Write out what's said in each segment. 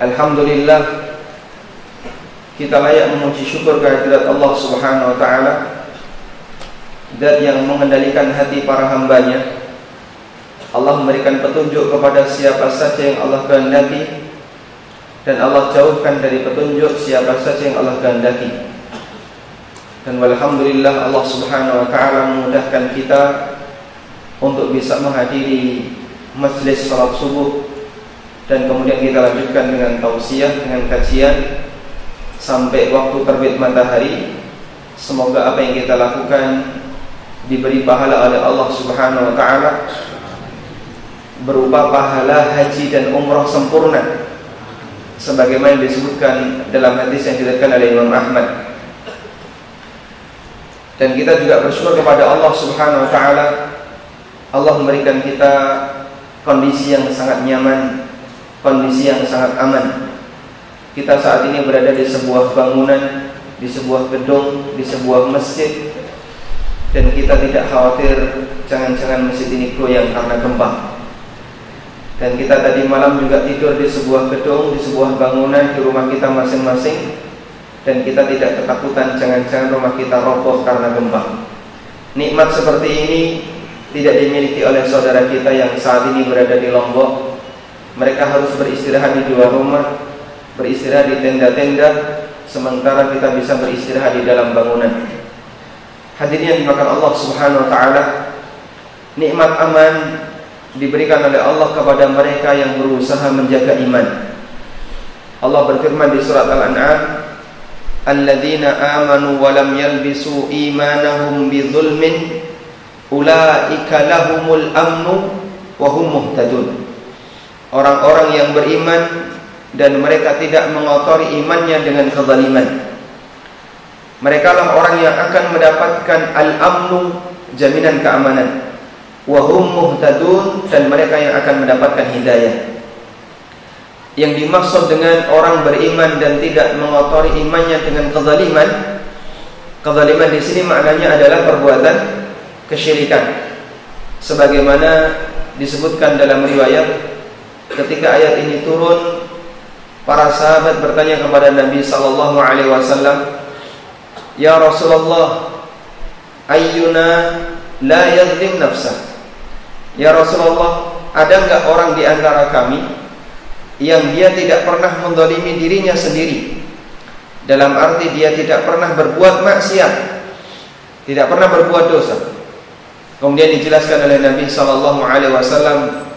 Alhamdulillah kita layak memuji syukur kehadirat Allah Subhanahu wa taala dan yang mengendalikan hati para hambanya. Allah memberikan petunjuk kepada siapa saja yang Allah kehendaki dan Allah jauhkan dari petunjuk siapa saja yang Allah kehendaki. Dan alhamdulillah Allah Subhanahu wa taala memudahkan kita untuk bisa menghadiri majlis salat subuh dan kemudian kita lanjutkan dengan tausiah dengan kajian sampai waktu terbit matahari. Semoga apa yang kita lakukan diberi pahala oleh Allah Subhanahu wa taala berupa pahala haji dan umrah sempurna sebagaimana disebutkan dalam hadis yang diriwayatkan oleh Imam Ahmad. Dan kita juga bersyukur kepada Allah Subhanahu wa taala Allah memberikan kita kondisi yang sangat nyaman kondisi yang sangat aman. Kita saat ini berada di sebuah bangunan, di sebuah gedung, di sebuah masjid dan kita tidak khawatir jangan-jangan masjid ini goyang karena gempa. Dan kita tadi malam juga tidur di sebuah gedung, di sebuah bangunan di rumah kita masing-masing dan kita tidak ketakutan jangan-jangan rumah kita roboh karena gempa. Nikmat seperti ini tidak dimiliki oleh saudara kita yang saat ini berada di Lombok mereka harus beristirahat di luar rumah, beristirahat di tenda-tenda, sementara kita bisa beristirahat di dalam bangunan. Hadirin yang dimakan Allah Subhanahu wa taala, nikmat aman diberikan oleh Allah kepada mereka yang berusaha menjaga iman. Allah berfirman di surat Al-An'am, "Alladzina amanu wa lam yalbisu imanahum bidzulmin, ulaika lahumul amnu wa hum muhtadun." Orang-orang yang beriman dan mereka tidak mengotori imannya dengan kezaliman. Mereka lah orang yang akan mendapatkan al-amnu, jaminan keamanan. Wahum muhtadun dan mereka yang akan mendapatkan hidayah. Yang dimaksud dengan orang beriman dan tidak mengotori imannya dengan kezaliman, kezaliman di sini maknanya adalah perbuatan kesyirikan. Sebagaimana disebutkan dalam riwayat ketika ayat ini turun para sahabat bertanya kepada Nabi sallallahu alaihi wasallam Ya Rasulullah ayyuna la yadhlim nafsah? Ya Rasulullah ada enggak orang di antara kami yang dia tidak pernah mendolimi dirinya sendiri? Dalam arti dia tidak pernah berbuat maksiat tidak pernah berbuat dosa. Kemudian dijelaskan oleh Nabi sallallahu alaihi wasallam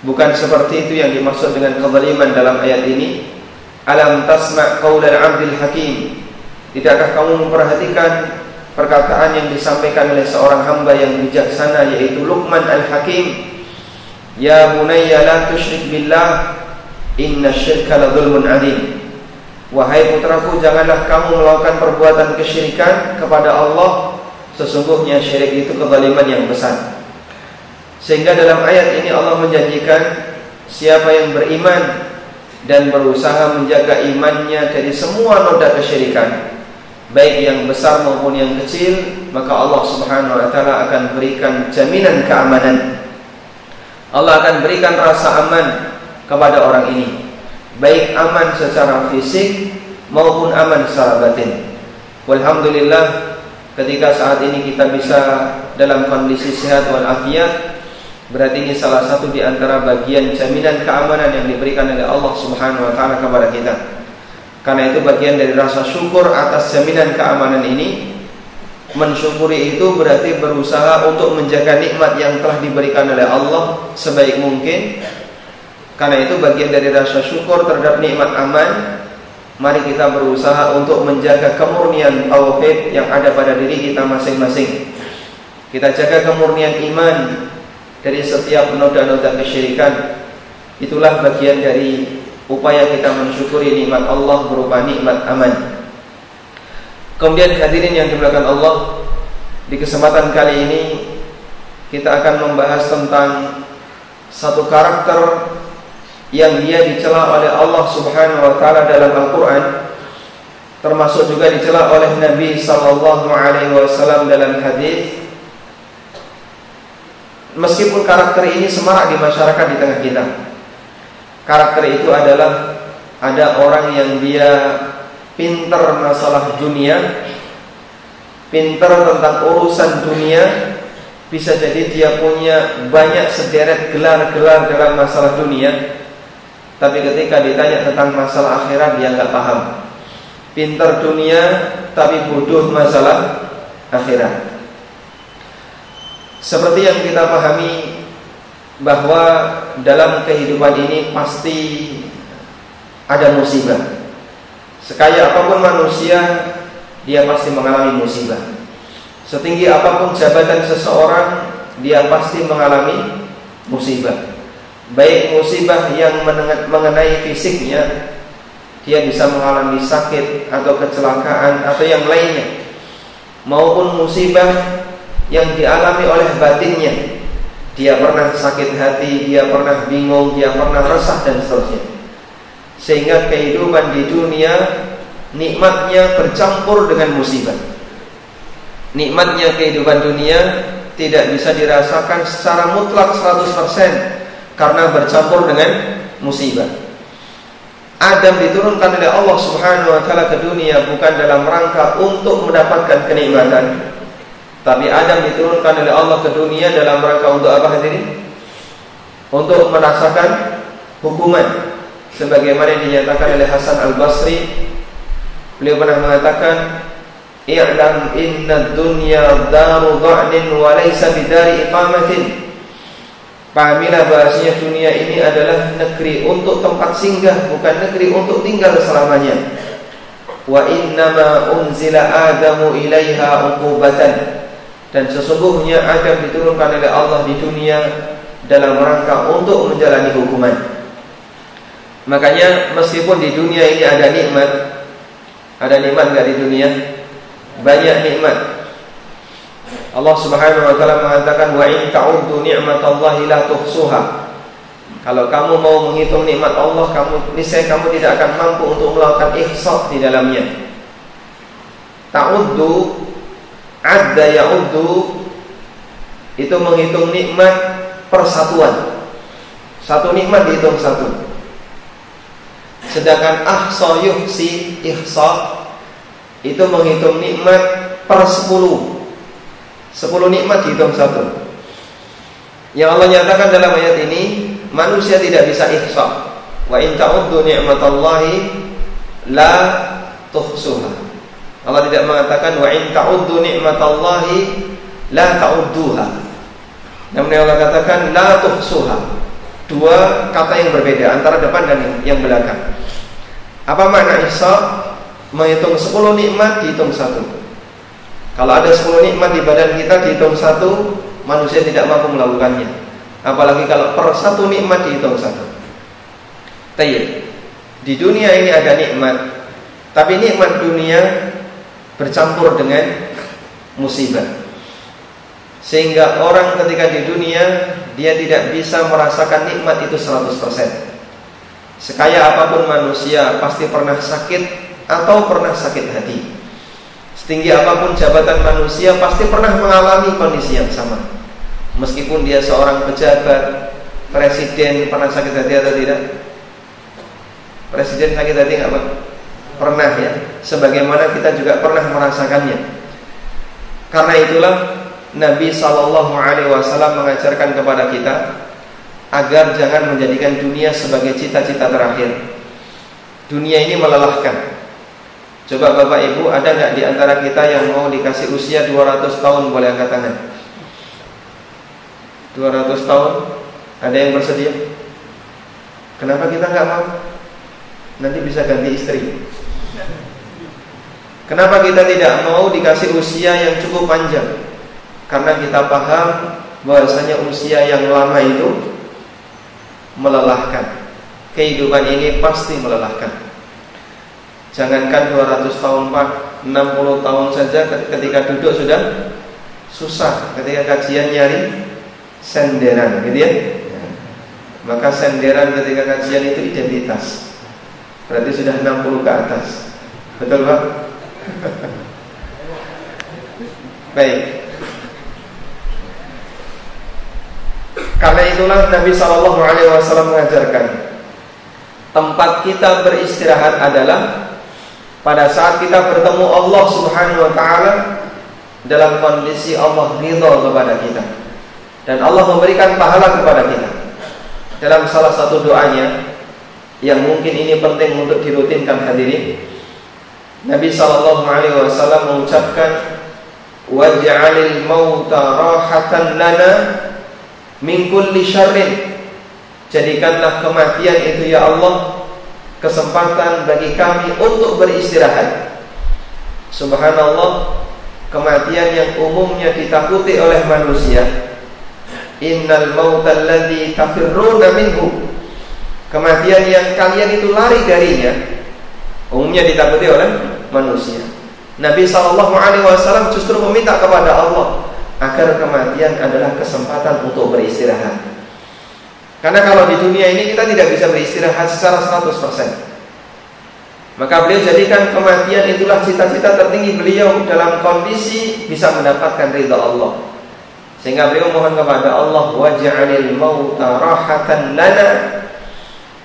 Bukan seperti itu yang dimaksud dengan kezaliman dalam ayat ini. Alam tasma' qaulal 'abdil hakim. Tidakkah kamu memperhatikan perkataan yang disampaikan oleh seorang hamba yang bijaksana yaitu Luqman Al-Hakim? Ya bunayya la tusyrik billah inna syirka la adzim. Wahai putraku janganlah kamu melakukan perbuatan kesyirikan kepada Allah sesungguhnya syirik itu kezaliman yang besar. Sehingga dalam ayat ini Allah menjanjikan siapa yang beriman dan berusaha menjaga imannya dari semua noda kesyirikan, baik yang besar maupun yang kecil, maka Allah Subhanahu wa taala akan berikan jaminan keamanan. Allah akan berikan rasa aman kepada orang ini, baik aman secara fisik maupun aman secara batin. Walhamdulillah ketika saat ini kita bisa dalam kondisi sehat walafiat Berarti ini salah satu di antara bagian jaminan keamanan yang diberikan oleh Allah Subhanahu wa taala kepada kita. Karena itu bagian dari rasa syukur atas jaminan keamanan ini. Mensyukuri itu berarti berusaha untuk menjaga nikmat yang telah diberikan oleh Allah sebaik mungkin. Karena itu bagian dari rasa syukur terhadap nikmat aman. Mari kita berusaha untuk menjaga kemurnian tauhid yang ada pada diri kita masing-masing. Kita jaga kemurnian iman, dari setiap noda-noda kesyirikan itulah bagian dari upaya kita mensyukuri nikmat Allah berupa nikmat aman. Kemudian hadirin yang dimuliakan Allah, di kesempatan kali ini kita akan membahas tentang satu karakter yang dia dicela oleh Allah Subhanahu wa taala dalam Al-Qur'an termasuk juga dicela oleh Nabi sallallahu alaihi wasallam dalam hadis Meskipun karakter ini semarak di masyarakat di tengah kita Karakter itu adalah ada orang yang dia pintar masalah dunia, pintar tentang urusan dunia, bisa jadi dia punya banyak sederet gelar-gelar dalam masalah dunia, tapi ketika ditanya tentang masalah akhirat dia nggak paham. Pintar dunia tapi bodoh masalah akhirat. Seperti yang kita pahami bahwa dalam kehidupan ini pasti ada musibah. Sekaya apa pun manusia, dia pasti mengalami musibah. Setinggi apa pun jabatan seseorang, dia pasti mengalami musibah. Baik musibah yang mengenai fisiknya, dia bisa mengalami sakit atau kecelakaan atau yang lainnya, maupun musibah yang dialami oleh batinnya. Dia pernah sakit hati, dia pernah bingung, dia pernah resah dan seterusnya. Sehingga kehidupan di dunia nikmatnya bercampur dengan musibah. Nikmatnya kehidupan dunia tidak bisa dirasakan secara mutlak 100% karena bercampur dengan musibah. Adam diturunkan oleh Allah Subhanahu wa taala ke dunia bukan dalam rangka untuk mendapatkan kenikmatan, tapi Adam diturunkan oleh Allah ke dunia dalam rangka untuk apa hadirin? Untuk merasakan hukuman. Sebagaimana dinyatakan oleh Hasan Al-Basri beliau pernah mengatakan i'lam inna dunya daru dha'nin wa laysa bidari iqamatin. Pahamilah bahasanya dunia ini adalah negeri untuk tempat singgah bukan negeri untuk tinggal selamanya. Wa innama unzila adamu ilaiha uqubatan dan sesungguhnya Adam diturunkan oleh Allah di dunia dalam rangka untuk menjalani hukuman. Makanya meskipun di dunia ini ada nikmat, ada nikmat nggak di dunia? Banyak nikmat. Allah Subhanahu wa taala mengatakan wa in ta'uddu ni'matallahi la tuhsuha. Kalau kamu mau menghitung nikmat Allah, kamu niscaya kamu tidak akan mampu untuk melakukan ihsa di dalamnya. Ta'uddu Adda ya'uddu itu menghitung nikmat persatuan. Satu nikmat dihitung satu. Sedangkan ahsa yuhsi ihsa itu menghitung nikmat per sepuluh. Sepuluh nikmat dihitung satu. Yang Allah nyatakan dalam ayat ini, manusia tidak bisa ihsa. Wa in ta'uddu ni'matallahi la tuhsuha. Allah tidak mengatakan wa in ta'uddu ni'matallahi la ta'udduha. Namun Allah katakan la tuhsuha. Dua kata yang berbeda antara depan dan yang belakang. Apa makna ihsa? Menghitung 10 nikmat dihitung satu. Kalau ada 10 nikmat di badan kita dihitung satu, manusia tidak mampu melakukannya. Apalagi kalau per satu nikmat dihitung satu. Tayyib. Di dunia ini ada nikmat, tapi nikmat dunia bercampur dengan musibah. Sehingga orang ketika di dunia dia tidak bisa merasakan nikmat itu 100%. Sekaya apa pun manusia pasti pernah sakit atau pernah sakit hati. Setinggi apa pun jabatan manusia pasti pernah mengalami kondisi yang sama. Meskipun dia seorang pejabat, presiden pernah sakit hati atau tidak? Presiden sakit hati nggak pak? Pernah ya Sebagaimana kita juga pernah merasakannya Karena itulah Nabi Shallallahu Alaihi Wasallam mengajarkan kepada kita agar jangan menjadikan dunia sebagai cita-cita terakhir. Dunia ini melelahkan. Coba Bapak Ibu, ada nggak di antara kita yang mau dikasih usia 200 tahun boleh angkat tangan? 200 tahun? Ada yang bersedia? Kenapa kita nggak mau? Nanti bisa ganti istri. Kenapa kita tidak mau dikasih usia yang cukup panjang? Karena kita paham bahwasanya usia yang lama itu melelahkan. Kehidupan ini pasti melelahkan. Jangankan 200 tahun Pak, 60 tahun saja ketika duduk sudah susah. Ketika kajian nyari senderan, gitu ya. Maka senderan ketika kajian itu identitas. Berarti sudah 60 ke atas. Betul Pak? Baik. Karena itulah Nabi Shallallahu Alaihi Wasallam mengajarkan tempat kita beristirahat adalah pada saat kita bertemu Allah Subhanahu wa taala dalam kondisi Allah ridho kepada kita dan Allah memberikan pahala kepada kita. Dalam salah satu doanya yang mungkin ini penting untuk dirutinkan hadirin. Nabi sallallahu alaihi wasallam mengucapkan waj'alil mauta rahatan lana min kulli syarrin Jadikanlah kematian itu ya Allah kesempatan bagi kami untuk beristirahat. Subhanallah, kematian yang umumnya ditakuti oleh manusia. Innal mautal ladzi tafirruna minhu. Kematian yang kalian itu lari darinya umumnya ditakuti oleh manusia. Nabi Shallallahu Alaihi Wasallam justru meminta kepada Allah agar kematian adalah kesempatan untuk beristirahat. Karena kalau di dunia ini kita tidak bisa beristirahat secara 100%. Maka beliau jadikan kematian itulah cita-cita tertinggi beliau dalam kondisi bisa mendapatkan ridha Allah. Sehingga beliau mohon kepada Allah waj'alil mauta rahatan lana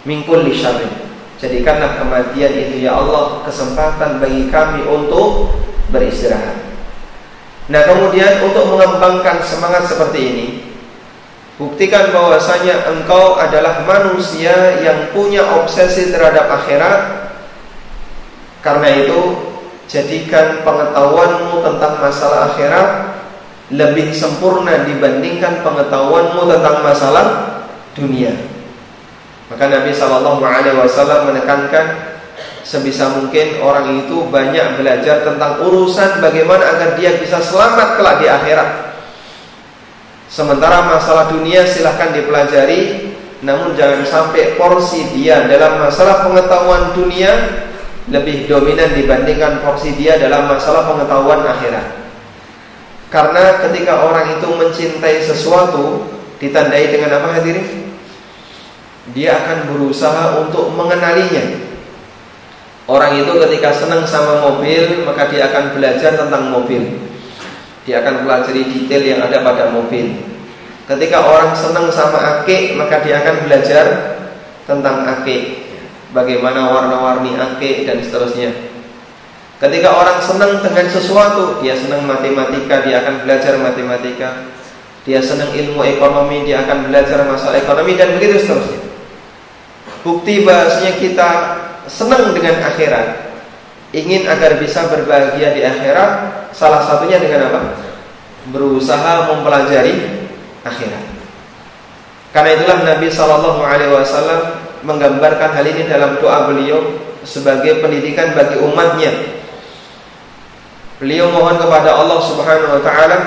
min kulli syarrin. Jadikanlah kematian itu ya Allah kesempatan bagi kami untuk beristirahat. Nah, kemudian untuk mengembangkan semangat seperti ini, Buktikan bahwasanya engkau adalah manusia yang punya obsesi terhadap akhirat. Karena itu, jadikan pengetahuanmu tentang masalah akhirat lebih sempurna dibandingkan pengetahuanmu tentang masalah dunia. Maka Nabi Shallallahu Alaihi Wasallam menekankan sebisa mungkin orang itu banyak belajar tentang urusan bagaimana agar dia bisa selamat kelak di akhirat. Sementara masalah dunia silahkan dipelajari Namun jangan sampai porsi dia dalam masalah pengetahuan dunia Lebih dominan dibandingkan porsi dia dalam masalah pengetahuan akhirat Karena ketika orang itu mencintai sesuatu Ditandai dengan apa hadirin? Dia akan berusaha untuk mengenalinya Orang itu ketika senang sama mobil Maka dia akan belajar tentang mobil dia akan pelajari detail yang ada pada mobil. Ketika orang senang sama akik, maka dia akan belajar tentang akik. Bagaimana warna-warni akik dan seterusnya. Ketika orang senang dengan sesuatu, dia senang matematika, dia akan belajar matematika. Dia senang ilmu ekonomi, dia akan belajar masalah ekonomi dan begitu seterusnya. Bukti bahasanya kita senang dengan akhirat ingin agar bisa berbahagia di akhirat, salah satunya dengan apa? Berusaha mempelajari akhirat. Karena itulah Nabi Shallallahu Alaihi Wasallam menggambarkan hal ini dalam doa beliau sebagai pendidikan bagi umatnya. Beliau mohon kepada Allah Subhanahu Wa Taala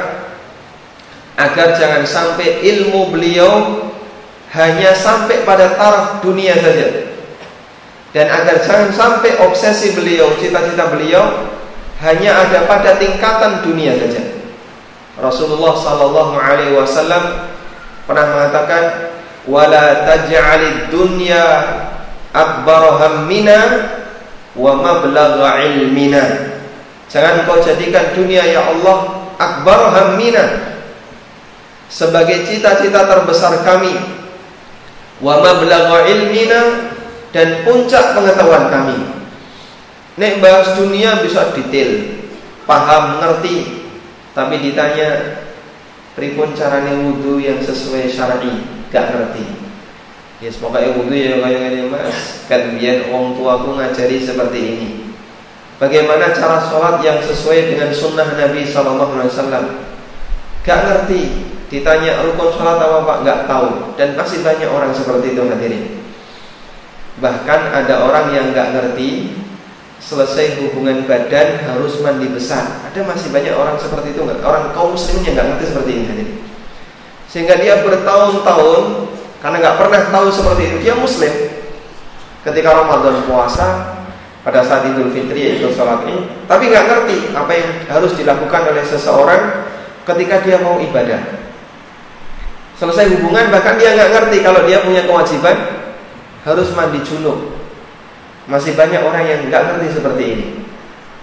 agar jangan sampai ilmu beliau hanya sampai pada taraf dunia saja, dan agar jangan sampai obsesi beliau, cita-cita beliau hanya ada pada tingkatan dunia saja. Rasulullah sallallahu alaihi wasallam pernah mengatakan wala taj'alid dunya akbar hammina wa mablagha ilmina. Jangan kau jadikan dunia ya Allah akbar hammina sebagai cita-cita terbesar kami wa mablagha ilmina dan puncak pengetahuan kami. Nek bahas dunia bisa detail, paham, ngerti, tapi ditanya pripun carane wudhu yang sesuai syar'i, gak ngerti. Ya semoga wudhu ya kayak ini mas, kan orang tuaku ngajari seperti ini. Bagaimana cara sholat yang sesuai dengan sunnah Nabi Sallallahu Alaihi Wasallam? Gak ngerti. Ditanya rukun sholat apa pak? Gak tahu. Dan masih banyak orang seperti itu hadirin. Bahkan ada orang yang nggak ngerti selesai hubungan badan harus mandi besar. Ada masih banyak orang seperti itu nggak? Orang kaum muslimnya nggak ngerti seperti ini. Sehingga dia bertahun-tahun karena nggak pernah tahu seperti itu dia muslim. Ketika Ramadan puasa pada saat Idul Fitri yaitu sholat ini, tapi nggak ngerti apa yang harus dilakukan oleh seseorang ketika dia mau ibadah. Selesai hubungan bahkan dia nggak ngerti kalau dia punya kewajiban harus mandi junub. Masih banyak orang yang nggak ngerti seperti ini.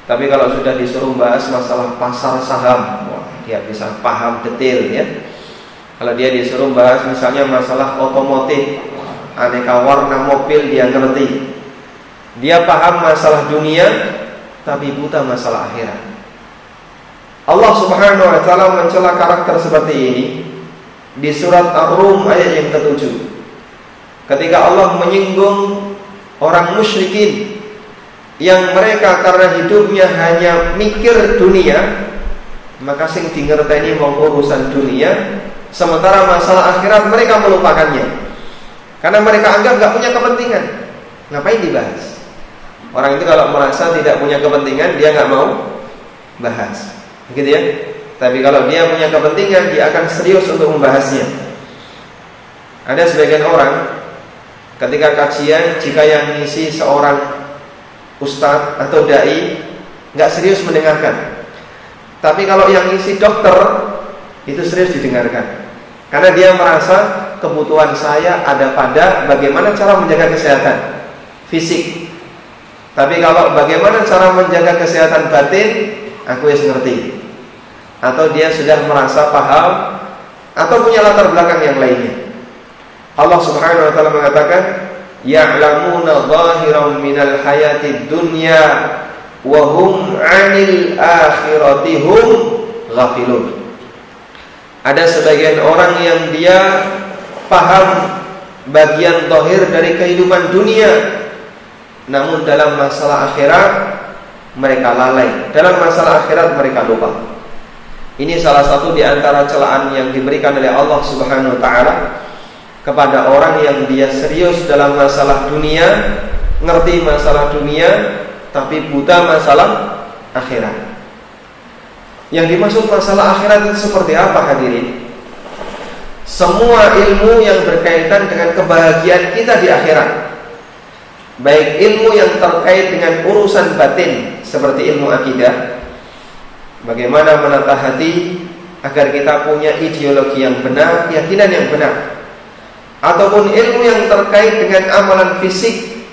Tapi kalau sudah disuruh bahas masalah pasar saham, wah, dia bisa paham detail ya. Kalau dia disuruh bahas misalnya masalah otomotif, aneka warna mobil dia ngerti. Dia paham masalah dunia tapi buta masalah akhirat. Allah Subhanahu wa taala mencela karakter seperti ini di surat Ar-Rum ayat yang ketujuh. Ketika Allah menyinggung orang musyrikin yang mereka karena hidupnya hanya mikir dunia, maka sing dingerteni mau urusan dunia, sementara masalah akhirat mereka melupakannya. Karena mereka anggap nggak punya kepentingan. Ngapain dibahas? Orang itu kalau merasa tidak punya kepentingan, dia nggak mau bahas. Begitu ya. Tapi kalau dia punya kepentingan, dia akan serius untuk membahasnya. Ada sebagian orang ketika kajian, jika yang ngisi seorang ustadz atau dai nggak serius mendengarkan. Tapi kalau yang ngisi dokter itu serius didengarkan. Karena dia merasa kebutuhan saya ada pada bagaimana cara menjaga kesehatan fisik. Tapi kalau bagaimana cara menjaga kesehatan batin, aku yang ngerti. Atau dia sudah merasa paham atau punya latar belakang yang lainnya. Allah Subhanahu wa taala mengatakan, "Ya'lamuna dhahiran minal hayati dunya wa hum 'anil akhirati hum ghafilun." Ada sebagian orang yang dia paham bagian tohir dari kehidupan dunia Namun dalam masalah akhirat mereka lalai Dalam masalah akhirat mereka lupa Ini salah satu di antara celaan yang diberikan oleh Allah subhanahu wa ta'ala Kepada orang yang dia serius dalam masalah dunia Ngerti masalah dunia Tapi buta masalah akhirat yang dimaksud masalah akhirat itu seperti apa hadirin? Semua ilmu yang berkaitan dengan kebahagiaan kita di akhirat Baik ilmu yang terkait dengan urusan batin Seperti ilmu akidah Bagaimana menata hati Agar kita punya ideologi yang benar Keyakinan yang benar Ataupun ilmu yang terkait dengan amalan fisik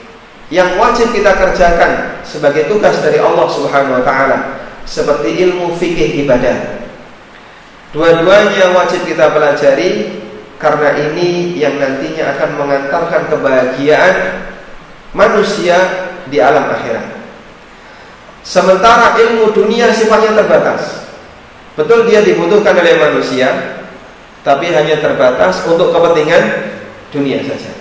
Yang wajib kita kerjakan Sebagai tugas dari Allah subhanahu wa ta'ala seperti ilmu fikih ibadah. Dua-duanya wajib kita pelajari karena ini yang nantinya akan mengantarkan kebahagiaan manusia di alam akhirat. Sementara ilmu dunia sifatnya terbatas. Betul dia dibutuhkan oleh manusia, tapi hanya terbatas untuk kepentingan dunia saja.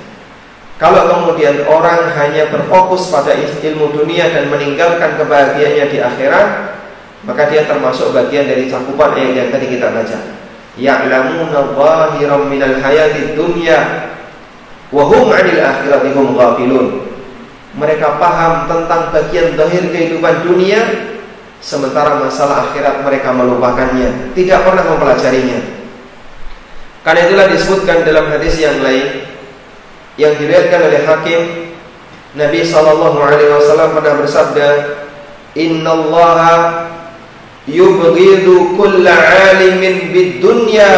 Kalau kemudian orang hanya berfokus pada ilmu dunia dan meninggalkan kebahagiaannya di akhirat, maka dia termasuk bagian dari cakupan ayat yang tadi kita baca. Ya'lamuna zahiran minal hayati dunya wa hum 'anil akhirati hum ghafilun. Mereka paham tentang bagian zahir kehidupan dunia sementara masalah akhirat mereka melupakannya, tidak pernah mempelajarinya. Karena itulah disebutkan dalam hadis yang lain yang diriwayatkan oleh Hakim Nabi sallallahu alaihi wasallam pernah bersabda, "Innallaha yubghidu kulla alimin bid dunya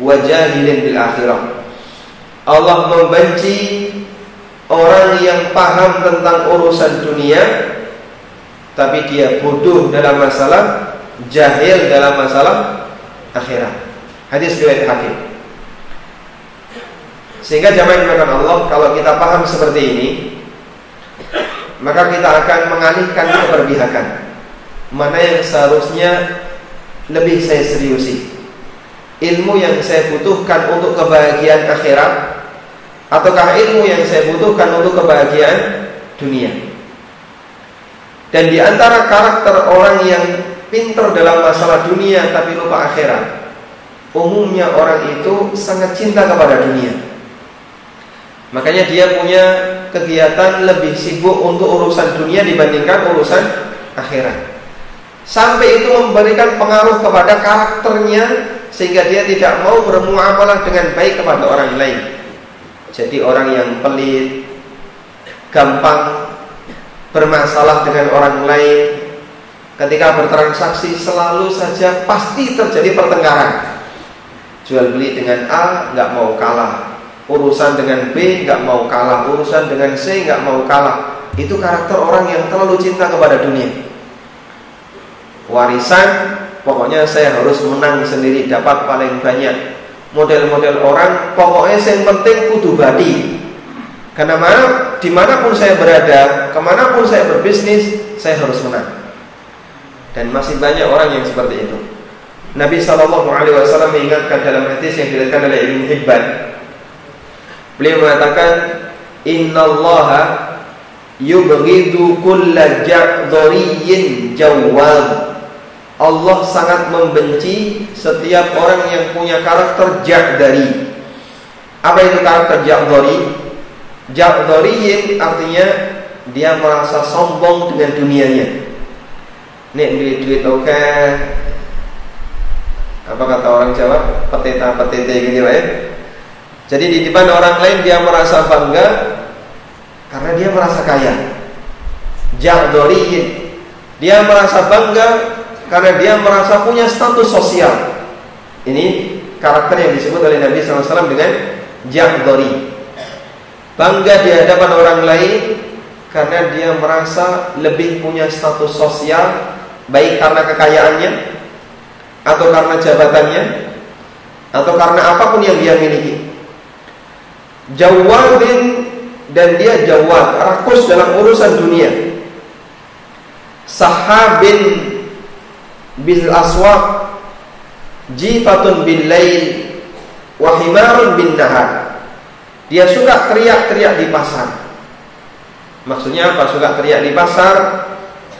wa jahilin bil akhirah. Allah membenci orang yang paham tentang urusan dunia tapi dia bodoh dalam masalah jahil dalam masalah akhirat. Hadis riwayat Hakim. Sehingga jamaah yang Allah kalau kita paham seperti ini maka kita akan mengalihkan keberpihakan mana yang seharusnya lebih saya seriusi ilmu yang saya butuhkan untuk kebahagiaan akhirat ataukah ilmu yang saya butuhkan untuk kebahagiaan dunia? Dan di antara karakter orang yang pintar dalam masalah dunia tapi lupa akhirat umumnya orang itu sangat cinta kepada dunia. Makanya dia punya kegiatan lebih sibuk untuk urusan dunia dibandingkan urusan akhirat. Sampai itu memberikan pengaruh kepada karakternya sehingga dia tidak mau bermuamalah dengan baik kepada orang lain. Jadi orang yang pelit, gampang bermasalah dengan orang lain, ketika bertransaksi selalu saja pasti terjadi pertengkaran. Jual beli dengan A nggak mau kalah, urusan dengan B nggak mau kalah, urusan dengan C nggak mau kalah. Itu karakter orang yang terlalu cinta kepada dunia warisan pokoknya saya harus menang sendiri dapat paling banyak model-model orang pokoknya yang penting kudu badi karena mana di mana pun saya berada ke mana pun saya berbisnis saya harus menang. Dan masih banyak orang yang seperti itu. Nabi Shallallahu Alaihi Wasallam mengingatkan dalam hadis yang diriwayatkan oleh Ibnu Hibban. Beliau mengatakan Inna Allah yubghidu kulla ja'dhariyin jawab Allah sangat membenci setiap orang yang punya karakter ja'dari. Apa itu karakter ja'dari? Ja'dariyin artinya dia merasa sombong dengan dunianya. Nek duit duit oke. Apa kata orang Jawa? Peteta petete gitu ya. Jadi di depan orang lain dia merasa bangga karena dia merasa kaya. Ja'dariyin. Dia merasa bangga karena dia merasa punya status sosial. Ini karakter yang disebut oleh Nabi SAW dengan jabdori. Bangga di hadapan orang lain karena dia merasa lebih punya status sosial baik karena kekayaannya atau karena jabatannya atau karena apa pun yang dia miliki. Jawadin dan dia jawab rakus dalam urusan dunia. Sahabin bil aswaq jifatun bil lail wa himarun bin nahar. Dia suka teriak-teriak di pasar. Maksudnya apa? Suka teriak di pasar,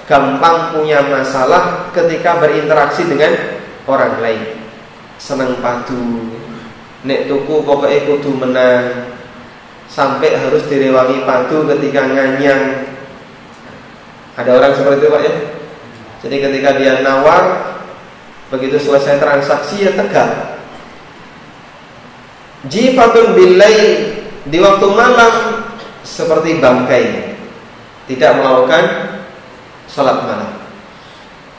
gampang punya masalah ketika berinteraksi dengan orang lain. Senang padu, nek tuku pokoknya kudu menang. Sampai harus direwangi padu ketika nganyang. Ada orang seperti itu Pak ya? Jadi ketika dia nawar Begitu selesai transaksi ya tegak Jifatun bilai Di waktu malam Seperti bangkai. Tidak melakukan Salat malam.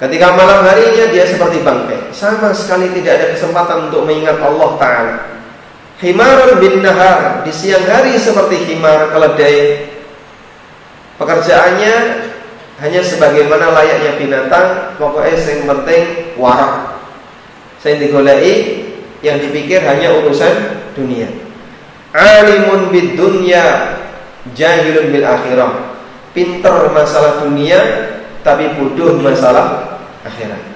Ketika malam harinya dia seperti bangkai. Sama sekali tidak ada kesempatan untuk mengingat Allah Ta'ala. Himarun bin nahar Di siang hari seperti himar keledai. Pekerjaannya hanya sebagaimana layaknya binatang pokoknya yang penting warak. Saya digolai yang dipikir hanya urusan dunia. Alimun bid dunya jahilun bil akhirah. Pinter masalah dunia tapi bodoh masalah akhirat.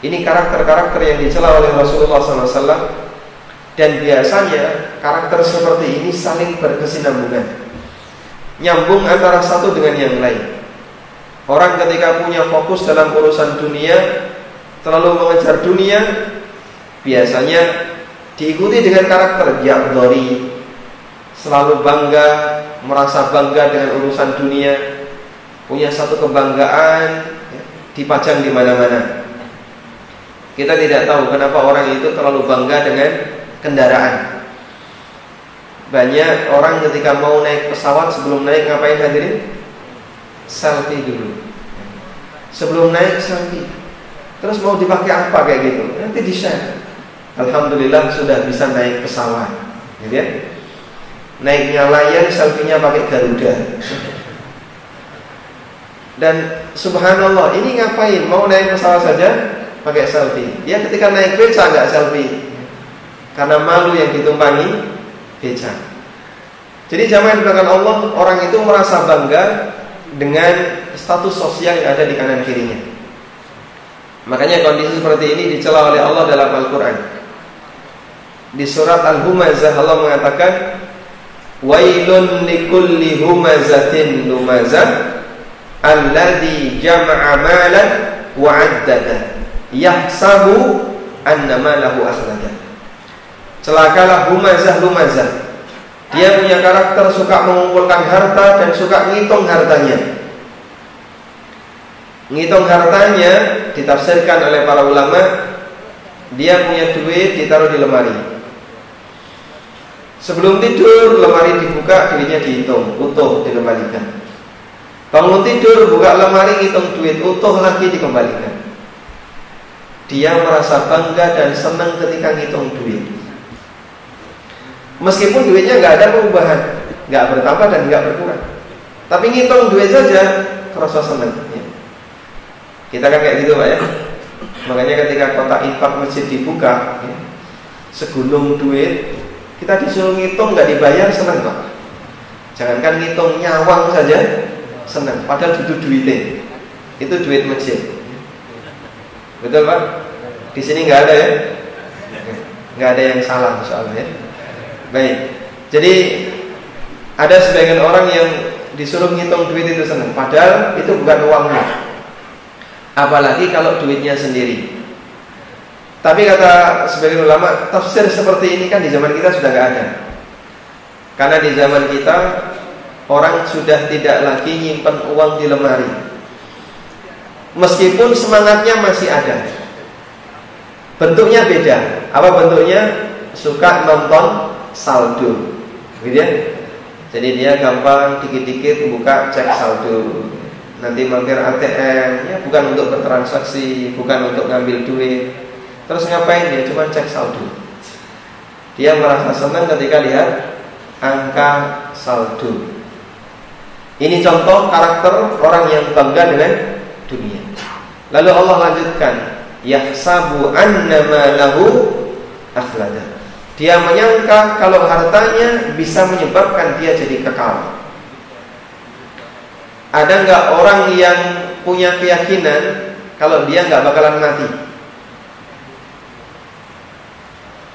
Ini karakter-karakter yang dicela oleh Rasulullah SAW dan biasanya karakter seperti ini saling berkesinambungan. Nyambung antara satu dengan yang lain Orang ketika punya fokus dalam urusan dunia Terlalu mengejar dunia Biasanya diikuti dengan karakter yang dori. Selalu bangga Merasa bangga dengan urusan dunia. Punya satu kebanggaan ya, Dipajang di mana-mana. Kita tidak tahu kenapa orang itu terlalu bangga dengan kendaraan. Banyak orang ketika mau naik pesawat Sebelum naik ngapain hadirin? Selfie dulu. Sebelum naik selfie. Terus mau dipakai apa kayak gitu? Nanti di share. Alhamdulillah sudah bisa naik pesawat, gitu ya. Naiknya layar, selfie-nya pakai Garuda. Dan subhanallah, ini ngapain? Mau naik pesawat saja pakai selfie. Ya ketika naik beca nggak selfie. Karena malu yang ditumpangi beca. Jadi zaman di Allah, orang itu merasa bangga dengan status sosial yang ada di kanan kirinya. Makanya kondisi seperti ini dicela oleh Allah dalam Al-Qur'an. Di surat Al-Humazah Allah mengatakan Wailun likulli humazatin lumazah alladhi jama'a malan wa 'addada yahsabu anna malahu akhlada. Celakalah humazah lumazah dia punya karakter suka mengumpulkan harta dan suka ngitung hartanya. Ngitung hartanya ditafsirkan oleh para ulama, dia punya duit ditaruh di lemari. Sebelum tidur, lemari dibuka, duitnya dihitung, utuh dikembalikan. Bangun tidur, buka lemari, ngitung duit, utuh lagi dikembalikan. Dia merasa bangga dan senang ketika ngitung duit. Meskipun duitnya nggak ada perubahan, nggak bertambah dan nggak berkurang. Tapi ngitung duit saja kerasa senang. Ya. Kita kan kayak gitu pak ya. Makanya ketika kota infak masjid dibuka, ya, segunung duit, kita disuruh ngitung nggak dibayar senang pak. Jangankan ngitung nyawang saja senang, padahal itu duitnya. Itu duit masjid. Betul pak? Di sini nggak ada ya? Nggak ada yang salah soalnya. Ya? Baik. Jadi ada sebagian orang yang disuruh ngitung duit itu senang, padahal itu bukan uangnya. Apalagi kalau duitnya sendiri. Tapi kata sebagian ulama, tafsir seperti ini kan di zaman kita sudah nggak ada. Karena di zaman kita orang sudah tidak lagi nyimpen uang di lemari. Meskipun semangatnya masih ada. Bentuknya beda. Apa bentuknya? Suka nonton saldo. Gitu ya. Jadi dia gampang dikit-dikit buka cek saldo. Nanti mampir ATM, ya bukan untuk bertransaksi, bukan untuk ngambil duit, Terus ngapain dia? Cuma cek saldo. Dia merasa senang ketika lihat angka saldo. Ini contoh karakter orang yang bangga dengan dunia. Lalu Allah lanjutkan, yahsabu annama lahu akhlada. Dia menyangka kalau hartanya bisa menyebabkan dia jadi kekal. Ada nggak orang yang punya keyakinan kalau dia nggak bakalan mati?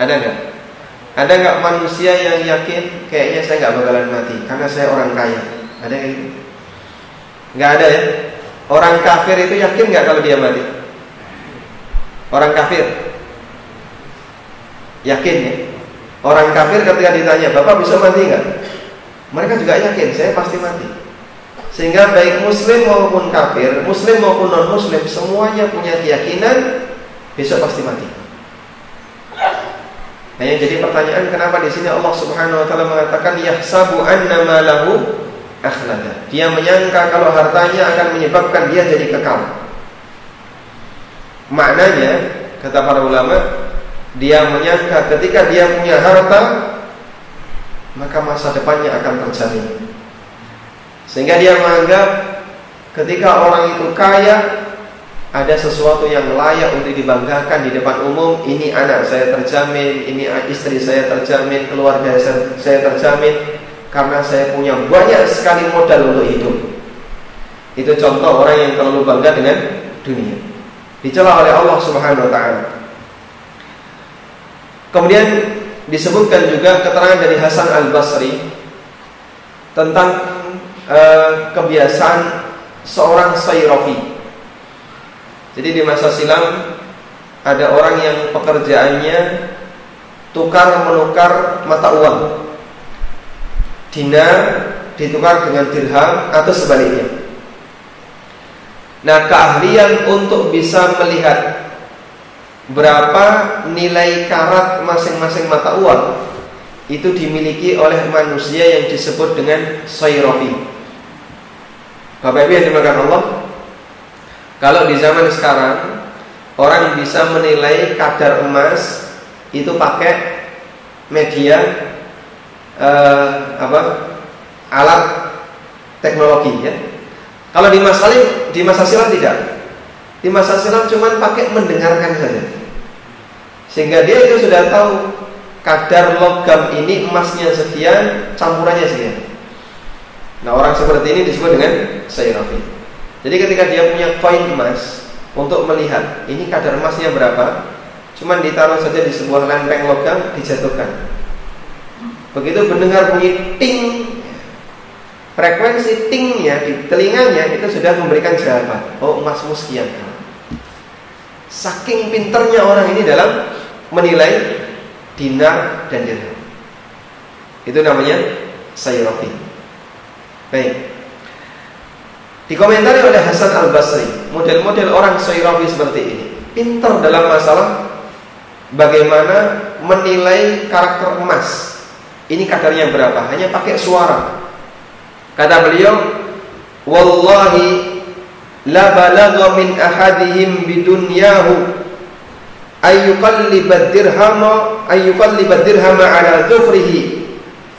Ada nggak? Ada nggak manusia yang yakin kayaknya saya nggak bakalan mati karena saya orang kaya? Ada yang gitu? Nggak ada ya? Orang kafir itu yakin nggak kalau dia mati? Orang kafir yakin ya? Orang kafir ketika ditanya, Bapak bisa mati nggak? Mereka juga yakin, saya pasti mati. Sehingga baik muslim maupun kafir, muslim maupun non muslim semuanya punya keyakinan besok pasti mati. Nah yang jadi pertanyaan kenapa di sini Allah Subhanahu wa taala mengatakan yahsabu anna lahu akhlada. Dia menyangka kalau hartanya akan menyebabkan dia jadi kekal. Maknanya kata para ulama, dia menyangka ketika dia punya harta maka masa depannya akan terjamin. Sehingga dia menganggap ketika orang itu kaya ada sesuatu yang layak untuk dibanggakan di depan umum. Ini anak saya terjamin ini istri saya terjamin keluarga saya, terjamin karena saya punya banyak sekali modal untuk hidup. Itu contoh orang yang terlalu bangga dengan dunia. Dicela oleh Allah Subhanahu wa taala kemudian disebutkan juga keterangan dari Hasan Al-Basri tentang uh, kebiasaan seorang Sayrafi jadi di masa silam ada orang yang pekerjaannya tukar menukar mata uang. Dinar ditukar dengan dirham atau sebaliknya. Nah, keahlian untuk bisa melihat berapa nilai karat masing-masing mata uang itu dimiliki oleh manusia yang disebut dengan sayrofi. Bapak Ibu yang dimakan Allah, kalau di zaman sekarang orang bisa menilai kadar emas itu pakai media eh, apa alat teknologi ya. Kalau di masa di masa silam tidak. Di masa silam cuma pakai mendengarkan saja. Sehingga dia itu sudah tahu kadar logam ini emasnya sekian, campurannya sekian. Nah orang seperti ini disebut dengan sayrafi. Jadi ketika dia punya koin emas untuk melihat ini kadar emasnya berapa, cuman ditaruh saja di sebuah lempeng logam dijatuhkan. Begitu mendengar bunyi ting, frekuensi tingnya di telinganya itu sudah memberikan jawaban. Oh emasmu sekian. Saking pinternya orang ini dalam menilai dinar dan dirham. Itu namanya sayrofi. Baik. Dikomentari oleh Hasan Al Basri, model-model orang Sairawi seperti ini, pintar dalam masalah bagaimana menilai karakter emas. Ini kadarnya berapa? Hanya pakai suara. Kata beliau, "Wallahi la balagha min ahadihim bidunyahu ayyuqallibad dirhama ayyuqallibad dirhama ala dhufrihi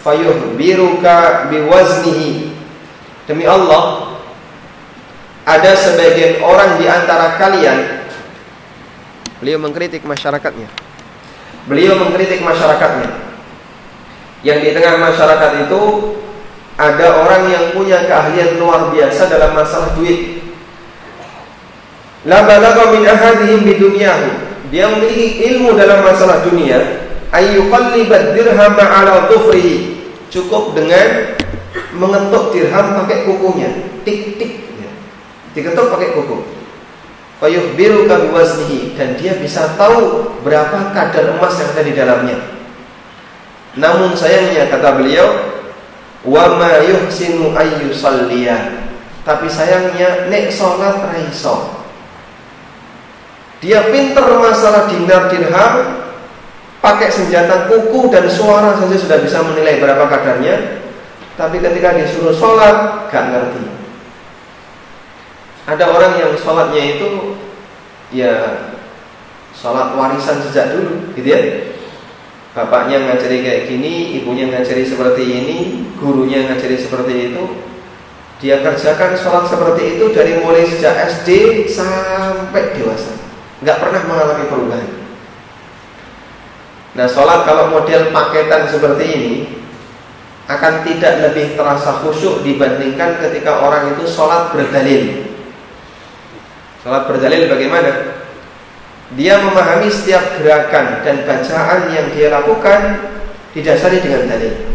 fayuhbiruka biwaznihi." Demi Allah, ada sebagian orang di antara kalian beliau mengkritik masyarakatnya Beliau mengkritik masyarakatnya. Yang di tengah masyarakat itu ada orang yang punya keahlian luar biasa dalam masalah duit. La min ahadihim bidunyahu. Dia memiliki ilmu dalam masalah dunia. Ayyuqallibad dirham ala dhufrihi. Cukup dengan mengetuk dirham pakai kukunya. Tik tik. Diketuk pakai kuku. Fayuhbiru biwaznihi dan dia bisa tahu berapa kadar emas yang ada di dalamnya. Namun sayangnya kata beliau, wa ma yuhsinu ayyusalliya. Tapi sayangnya nek salat raiso. Dia pinter masalah dinar dirham, pakai senjata kuku dan suara saja sudah bisa menilai berapa kadarnya. Tapi ketika disuruh sholat, gak ngerti. Ada orang yang sholatnya itu ya sholat warisan sejak dulu, gitu ya. Bapaknya ngajari kayak gini, ibunya ngajari seperti ini, gurunya ngajari seperti itu. Dia kerjakan sholat seperti itu dari mulai sejak SD sampai dewasa nggak pernah mengalami perubahan. Nah, sholat kalau model paketan seperti ini akan tidak lebih terasa khusyuk dibandingkan ketika orang itu sholat berdalil. Sholat berdalil bagaimana? Dia memahami setiap gerakan dan bacaan yang dia lakukan didasari dengan dalil.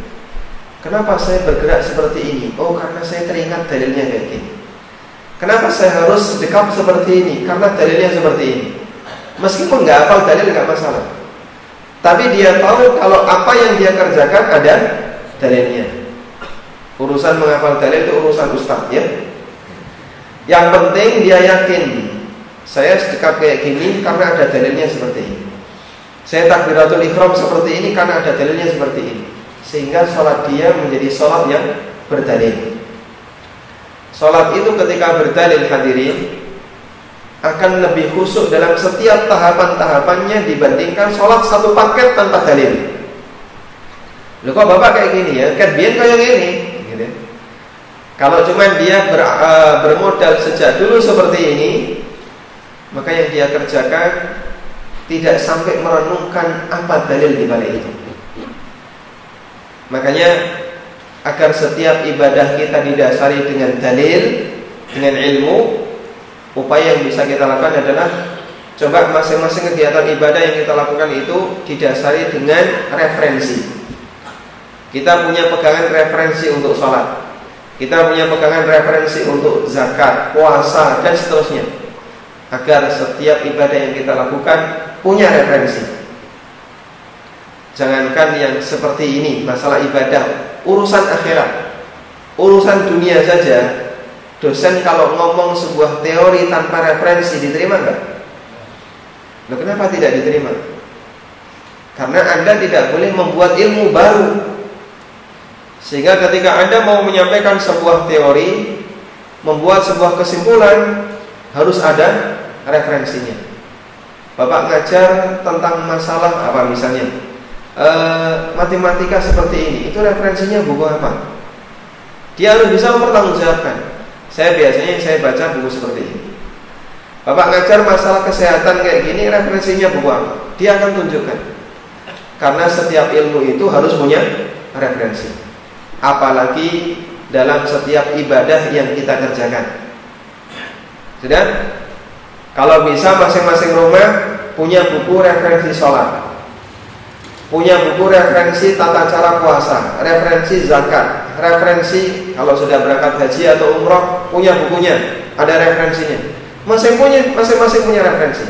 Kenapa saya bergerak seperti ini? Oh, karena saya teringat dalilnya kayak gini. Kenapa saya harus sedekap seperti ini? Karena dalilnya seperti ini. Meskipun nggak hafal dalil nggak masalah. Tapi dia tahu kalau apa yang dia kerjakan ada dalilnya. Urusan menghafal dalil itu urusan ustaz ya. Yang penting dia yakin saya sedekap kayak gini karena ada dalilnya seperti ini. Saya takbiratul ikhram seperti ini karena ada dalilnya seperti ini. Sehingga sholat dia menjadi sholat yang berdalil. Sholat itu ketika berdalil hadirin akan lebih khusyuk dalam setiap tahapan-tahapannya dibandingkan sholat satu paket tanpa dalil. Loh kok bapak kayak gini ya? Kan biar kayak gini. Gitu. Kalau cuma dia ber, uh, bermodal sejak dulu seperti ini, maka yang dia kerjakan tidak sampai merenungkan apa dalil di balik itu. Makanya agar setiap ibadah kita didasari dengan dalil, dengan ilmu, upaya yang bisa kita lakukan adalah coba masing-masing kegiatan ibadah yang kita lakukan itu didasari dengan referensi. Kita punya pegangan referensi untuk sholat, kita punya pegangan referensi untuk zakat, puasa dan seterusnya. Agar setiap ibadah yang kita lakukan punya referensi. Jangankan yang seperti ini masalah ibadah urusan akhirat, urusan dunia saja. Dosen kalau ngomong sebuah teori tanpa referensi diterima nggak? Loh, kenapa tidak diterima? Karena Anda tidak boleh membuat ilmu baru. Sehingga ketika Anda mau menyampaikan sebuah teori, membuat sebuah kesimpulan, harus ada referensinya. Bapak ngajar tentang masalah apa misalnya? e, matematika seperti ini itu referensinya buku apa? Dia harus bisa mempertanggungjawabkan. Saya biasanya saya baca buku seperti ini. Bapak ngajar masalah kesehatan kayak gini referensinya buku apa? Dia akan tunjukkan. Karena setiap ilmu itu harus punya referensi. Apalagi dalam setiap ibadah yang kita kerjakan. Sudah? Kalau bisa masing-masing rumah punya buku referensi sholat punya buku referensi tata cara puasa, referensi zakat, referensi kalau sudah berangkat haji atau umroh punya bukunya, ada referensinya. Masing punya masing-masing punya referensi.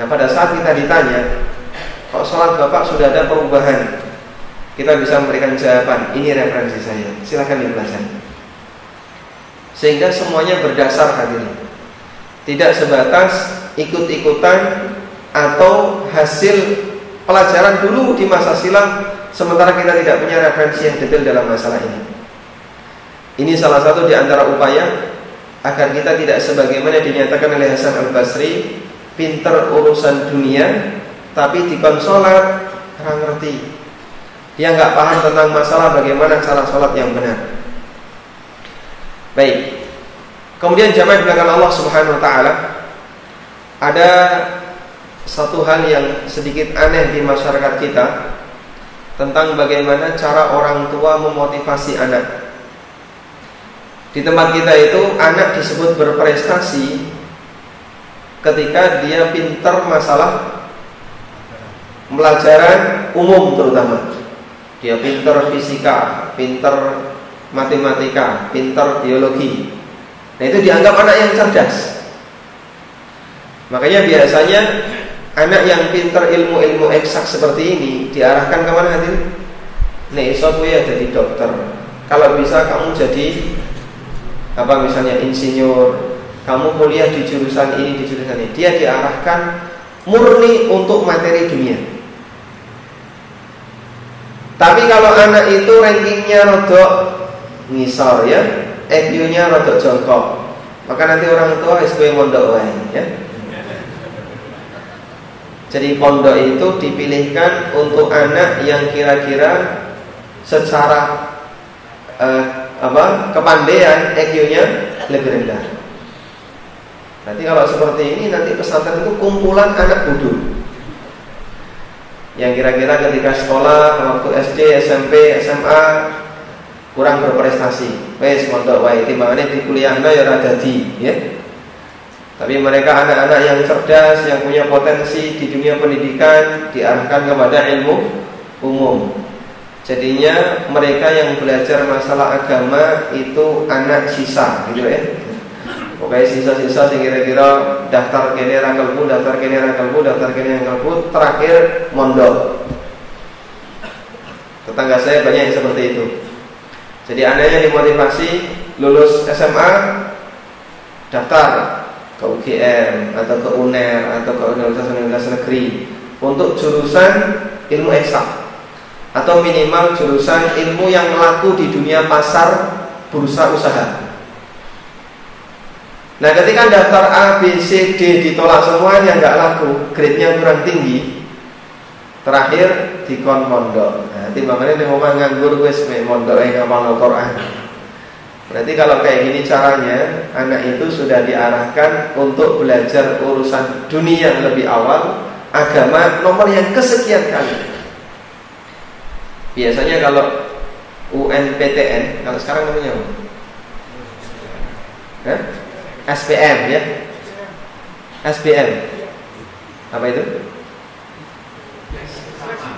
Nah pada saat kita ditanya, kok sholat bapak sudah ada perubahan, kita bisa memberikan jawaban. Ini referensi saya, silahkan dipelajari. Sehingga semuanya berdasar hadirin. Tidak sebatas ikut-ikutan atau hasil pelajaran dulu di masa silam sementara kita tidak punya referensi yang detail dalam masalah ini. Ini salah satu di antara upaya agar kita tidak sebagaimana dinyatakan oleh Hasan Al Basri, pinter urusan dunia, tapi di konsolat orang ngerti. Dia nggak paham tentang masalah bagaimana cara sholat yang benar. Baik. Kemudian jamaah belakang Allah Subhanahu Wa Taala ada satu hal yang sedikit aneh di masyarakat kita tentang bagaimana cara orang tua memotivasi anak. Di tempat kita itu anak disebut berprestasi ketika dia pinter masalah pelajaran umum terutama. Dia pinter fisika, pinter matematika, pinter biologi. Nah itu dianggap anak yang cerdas. Makanya biasanya anak yang pinter ilmu-ilmu eksak seperti ini diarahkan ke mana nanti? Nih iso ya jadi dokter. Kalau bisa kamu jadi apa misalnya insinyur, kamu kuliah di jurusan ini di jurusan ini. Dia diarahkan murni untuk materi dunia. Tapi kalau anak itu rankingnya rodok ngisor ya, EQ-nya rodok jongkok, maka nanti orang tua SB mondok lain ya. Jadi pondok itu dipilihkan untuk anak yang kira-kira secara uh, apa kepandaian EQ-nya lebih rendah. Nanti kalau seperti ini nanti pesantren itu kumpulan anak bodoh yang kira-kira ketika sekolah waktu SD, SMP, SMA kurang berprestasi. Wes mondok wae timbangannya di kuliah ya rada di, ya. Tapi mereka anak-anak yang cerdas, yang punya potensi di dunia pendidikan diarahkan kepada ilmu umum. Jadinya mereka yang belajar masalah agama itu anak sisa, gitu ya. Pokoknya sisa-sisa yang kira-kira daftar kene ra daftar kene ra daftar kene ra terakhir mondok. Tetangga saya banyak yang seperti itu. Jadi anaknya dimotivasi lulus SMA daftar ke UGM atau ke UNER atau ke universitas-universitas negeri untuk jurusan ilmu eksak atau minimal jurusan ilmu yang laku di dunia pasar bursa usaha. Nah ketika daftar A, B, C, D ditolak semuanya nggak laku, grade-nya kurang tinggi, terakhir dikon mondok. Nah, timbangannya nih ngomong nganggur wes mondok yang ngapal Quran. Berarti kalau kayak gini caranya Anak itu sudah diarahkan Untuk belajar urusan dunia lebih awal Agama nomor yang kesekian kali Biasanya kalau UNPTN Kalau sekarang namanya apa? SPM ya SPM Apa itu?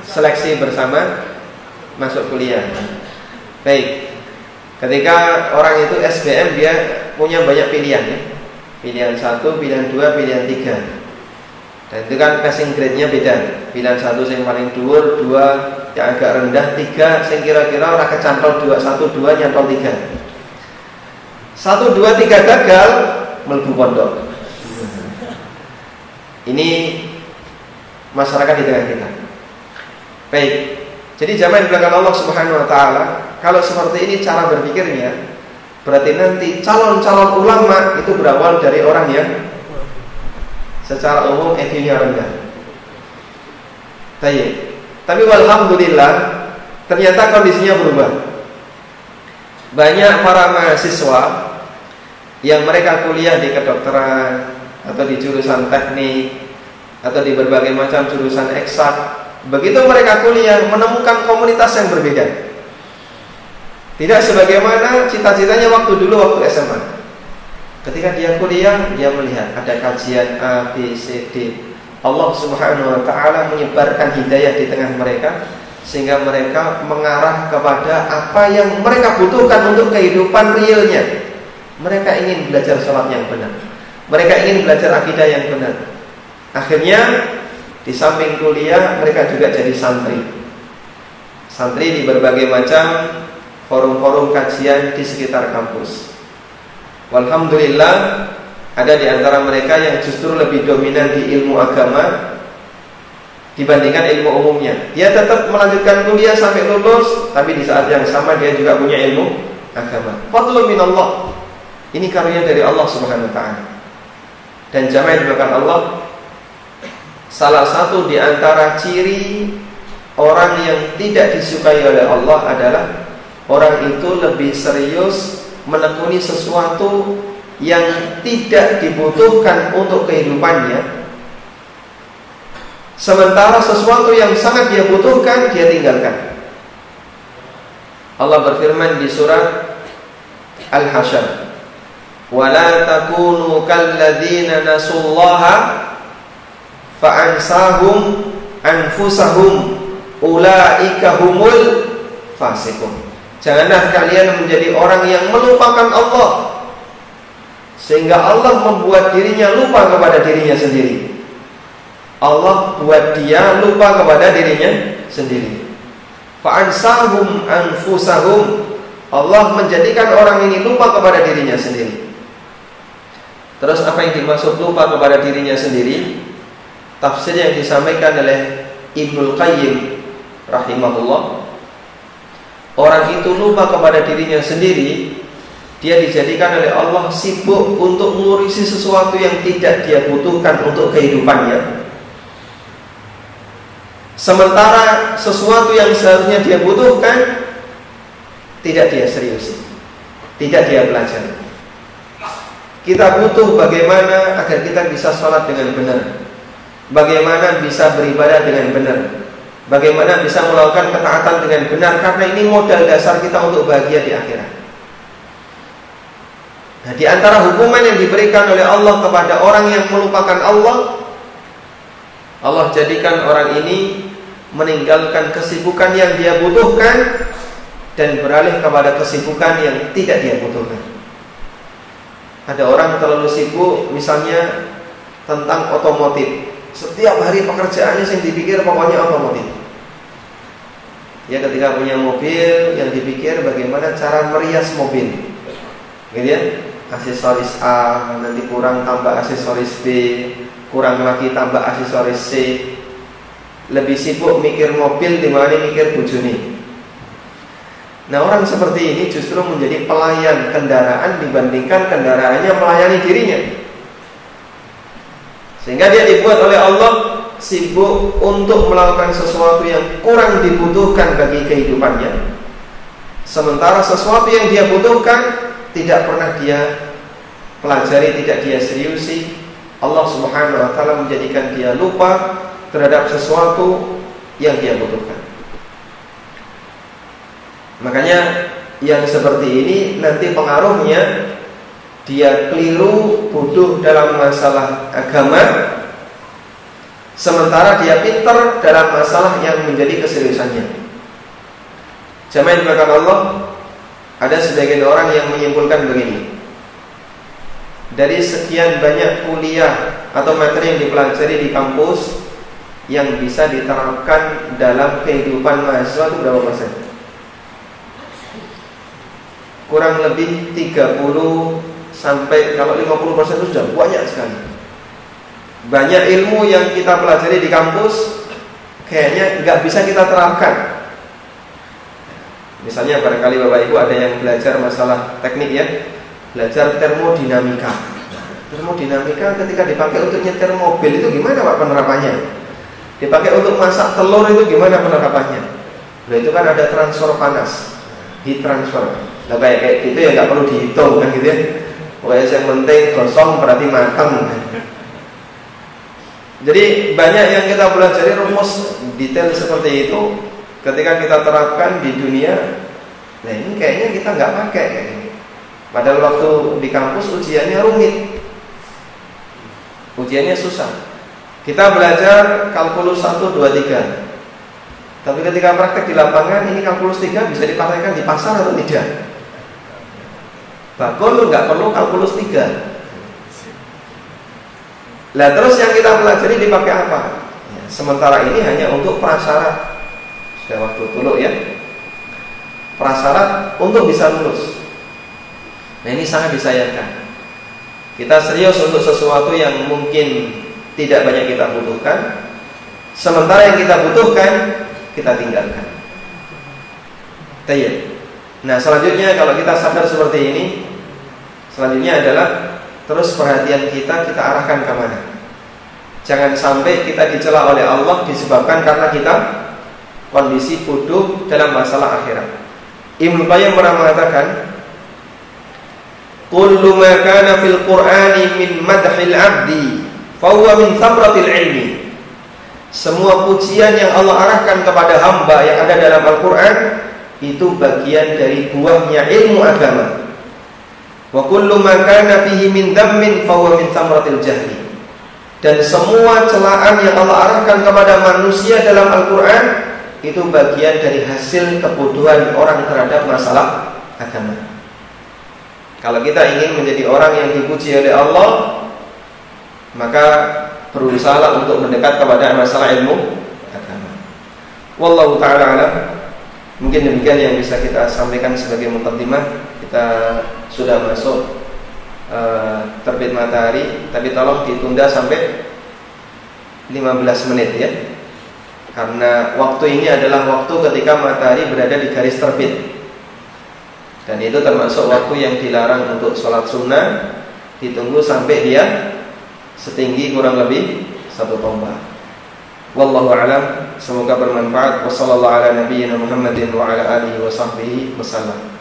Seleksi bersama Masuk kuliah Baik Ketika orang itu SBM dia punya banyak pilihan ya. Pilihan satu, pilihan dua, pilihan tiga. Dan itu kan passing grade-nya beda. Pilihan satu yang paling dhuwur, dua yang agak rendah, tiga yang kira-kira orang kecantol dua, satu, dua nyantol tiga. Satu, dua, tiga gagal, melbu pondok. Ini masyarakat di tengah kita. Baik, jadi zaman belakang Allah Subhanahu Wa Taala kalau seperti ini cara berpikirnya, berarti nanti calon-calon ulama itu berawal dari orang yang secara umum EQ-nya rendah. Tayyip. Tapi walhamdulillah ternyata kondisinya berubah. Banyak para mahasiswa yang mereka kuliah di kedokteran atau di jurusan teknik atau di berbagai macam jurusan eksak, begitu mereka kuliah menemukan komunitas yang berbeda. Tidak sebagaimana cita-citanya waktu dulu waktu SMA. Ketika dia kuliah, dia melihat ada kajian A, B, C, D. Allah Subhanahu wa taala menyebarkan hidayah di tengah mereka sehingga mereka mengarah kepada apa yang mereka butuhkan untuk kehidupan realnya. Mereka ingin belajar sholat yang benar. Mereka ingin belajar akidah yang benar. Akhirnya di samping kuliah mereka juga jadi santri. Santri di berbagai macam forum-forum kajian di sekitar kampus. Alhamdulillah ada di antara mereka yang justru lebih dominan di ilmu agama dibandingkan ilmu umumnya. Dia tetap melanjutkan kuliah sampai lulus, tapi di saat yang sama dia juga punya ilmu agama. Fadlun minallah. Ini karunia dari Allah Subhanahu wa taala. Dan jamaah yang Allah Salah satu di antara ciri orang yang tidak disukai oleh Allah adalah orang itu lebih serius menekuni sesuatu yang tidak dibutuhkan untuk kehidupannya. Sementara sesuatu yang sangat dia butuhkan dia tinggalkan. Allah berfirman di surat Al-Hasyr wala takunu kalladzina nasullaha fa'ansahum anfusahum. Ulaika humul fasikum janganlah kalian menjadi orang yang melupakan Allah. Sehingga Allah membuat dirinya lupa kepada dirinya sendiri. Allah buat dia lupa kepada dirinya sendiri. Fa'ansahum anfusahum. Allah menjadikan orang ini lupa kepada dirinya sendiri. Terus apa yang dimaksud lupa kepada dirinya sendiri? Tafsir yang disampaikan oleh Ibnu Qayyim rahimahullah. Orang itu lupa kepada dirinya sendiri, dia dijadikan oleh Allah sibuk untuk mengurusi sesuatu yang tidak dia butuhkan untuk kehidupannya. Sementara sesuatu yang seharusnya dia butuhkan tidak dia serius, tidak dia pelajari. Kita butuh bagaimana agar kita bisa sholat dengan benar Bagaimana bisa beribadah dengan benar? Bagaimana bisa melakukan ketaatan dengan benar? Karena ini modal dasar kita untuk bahagia di akhirat. Nah di antara hukuman yang diberikan oleh Allah kepada orang yang melupakan Allah Allah jadikan orang ini meninggalkan kesibukan yang dia butuhkan Dan beralih kepada kesibukan yang tidak dia butuhkan. Ada orang terlalu sibuk misalnya tentang otomotif. Setiap hari pekerjaannya yang dipikir pokoknya otomotif. Ya ketika punya mobil yang dipikir bagaimana cara merias mobil. Gitu ya. Aksesoris A, nanti kurang tambah aksesoris B, kurang lagi tambah aksesoris C. Lebih sibuk mikir mobil dibanding mikir bujuni. Nah orang seperti ini justru menjadi pelayan kendaraan dibandingkan kendaraannya melayani dirinya. Sehingga dia dibuat oleh Allah sibuk untuk melakukan sesuatu yang kurang dibutuhkan bagi kehidupannya. Sementara sesuatu yang dia butuhkan tidak pernah dia pelajari, tidak dia seriusi. Allah Subhanahu wa taala menjadikan dia lupa terhadap sesuatu yang dia butuhkan. Makanya yang seperti ini nanti pengaruhnya dia keliru bodoh dalam masalah agama sementara dia pinter dalam masalah yang menjadi keseriusannya. Jamaah yang Allah, ada sebagian orang yang menyimpulkan begini. Dari sekian banyak kuliah atau materi yang dipelajari di kampus yang bisa diterapkan dalam kehidupan mahasiswa itu berapa persen? kurang lebih 30 sampai kalau 50% itu sudah banyak sekali. Banyak ilmu yang kita pelajari di kampus kayaknya nggak bisa kita terapkan. Misalnya barangkali Bapak Ibu ada yang belajar masalah teknik ya, belajar termodinamika. Termodinamika ketika dipakai untuk nyetir mobil itu gimana Pak penerapannya? Dipakai untuk masak telur itu gimana penerapannya? Nah itu kan ada transfer panas, heat transfer. Nah kayak kayak gitu ya nggak perlu dihitung kan gitu ya. Pokoknya yang penting kosong berarti matang. Jadi banyak yang kita pelajari rumus detail seperti itu ketika kita terapkan di dunia. Nah ini kayaknya kita nggak pakai. Padahal waktu di kampus ujiannya rumit, ujiannya susah. Kita belajar kalkulus 1, 2, 3 Tapi ketika praktek di lapangan Ini kalkulus 3 bisa dipraktekkan di pasar atau tidak Bakul nggak perlu kalkulus tiga. Lah terus yang kita pelajari dipakai apa? Ya, sementara ini hanya untuk prasyarat. Sudah waktu dulu ya. Prasyarat untuk bisa lulus. Nah ini sangat disayangkan. Kita serius untuk sesuatu yang mungkin tidak banyak kita butuhkan. Sementara yang kita butuhkan kita tinggalkan. Tayyib. Nah selanjutnya kalau kita sadar seperti ini Selanjutnya adalah terus perhatian kita kita arahkan ke mana. Jangan sampai kita dicela oleh Allah disebabkan karena kita kondisi bodoh dalam masalah akhirat. Ibnu Qayyim pernah mengatakan, "Kullu ma kana fil Qur'ani min madhil 'abdi fa huwa min thamratil ilmi." semua pujian yang Allah arahkan kepada hamba yang ada dalam Al-Quran itu bagian dari buahnya ilmu agama. Wa kullu min dhammin min jahli. Dan semua celaan yang Allah arahkan kepada manusia dalam Al-Quran itu bagian dari hasil kebodohan orang terhadap masalah agama. Kalau kita ingin menjadi orang yang dipuji oleh Allah, maka berusaha untuk mendekat kepada masalah ilmu agama. Wallahu taala alam. Mungkin demikian yang bisa kita sampaikan sebagai mukaddimah. Kita sudah masuk uh, terbit matahari, tapi tolong ditunda sampai 15 menit ya. Karena waktu ini adalah waktu ketika matahari berada di garis terbit. Dan itu termasuk waktu yang dilarang untuk sholat sunnah Ditunggu sampai dia setinggi kurang lebih satu tombak. Wallahu alam, semoga bermanfaat. Wassallallahu ala nabiyyina Muhammadin wa ala alihi wa sahbihi wasallam.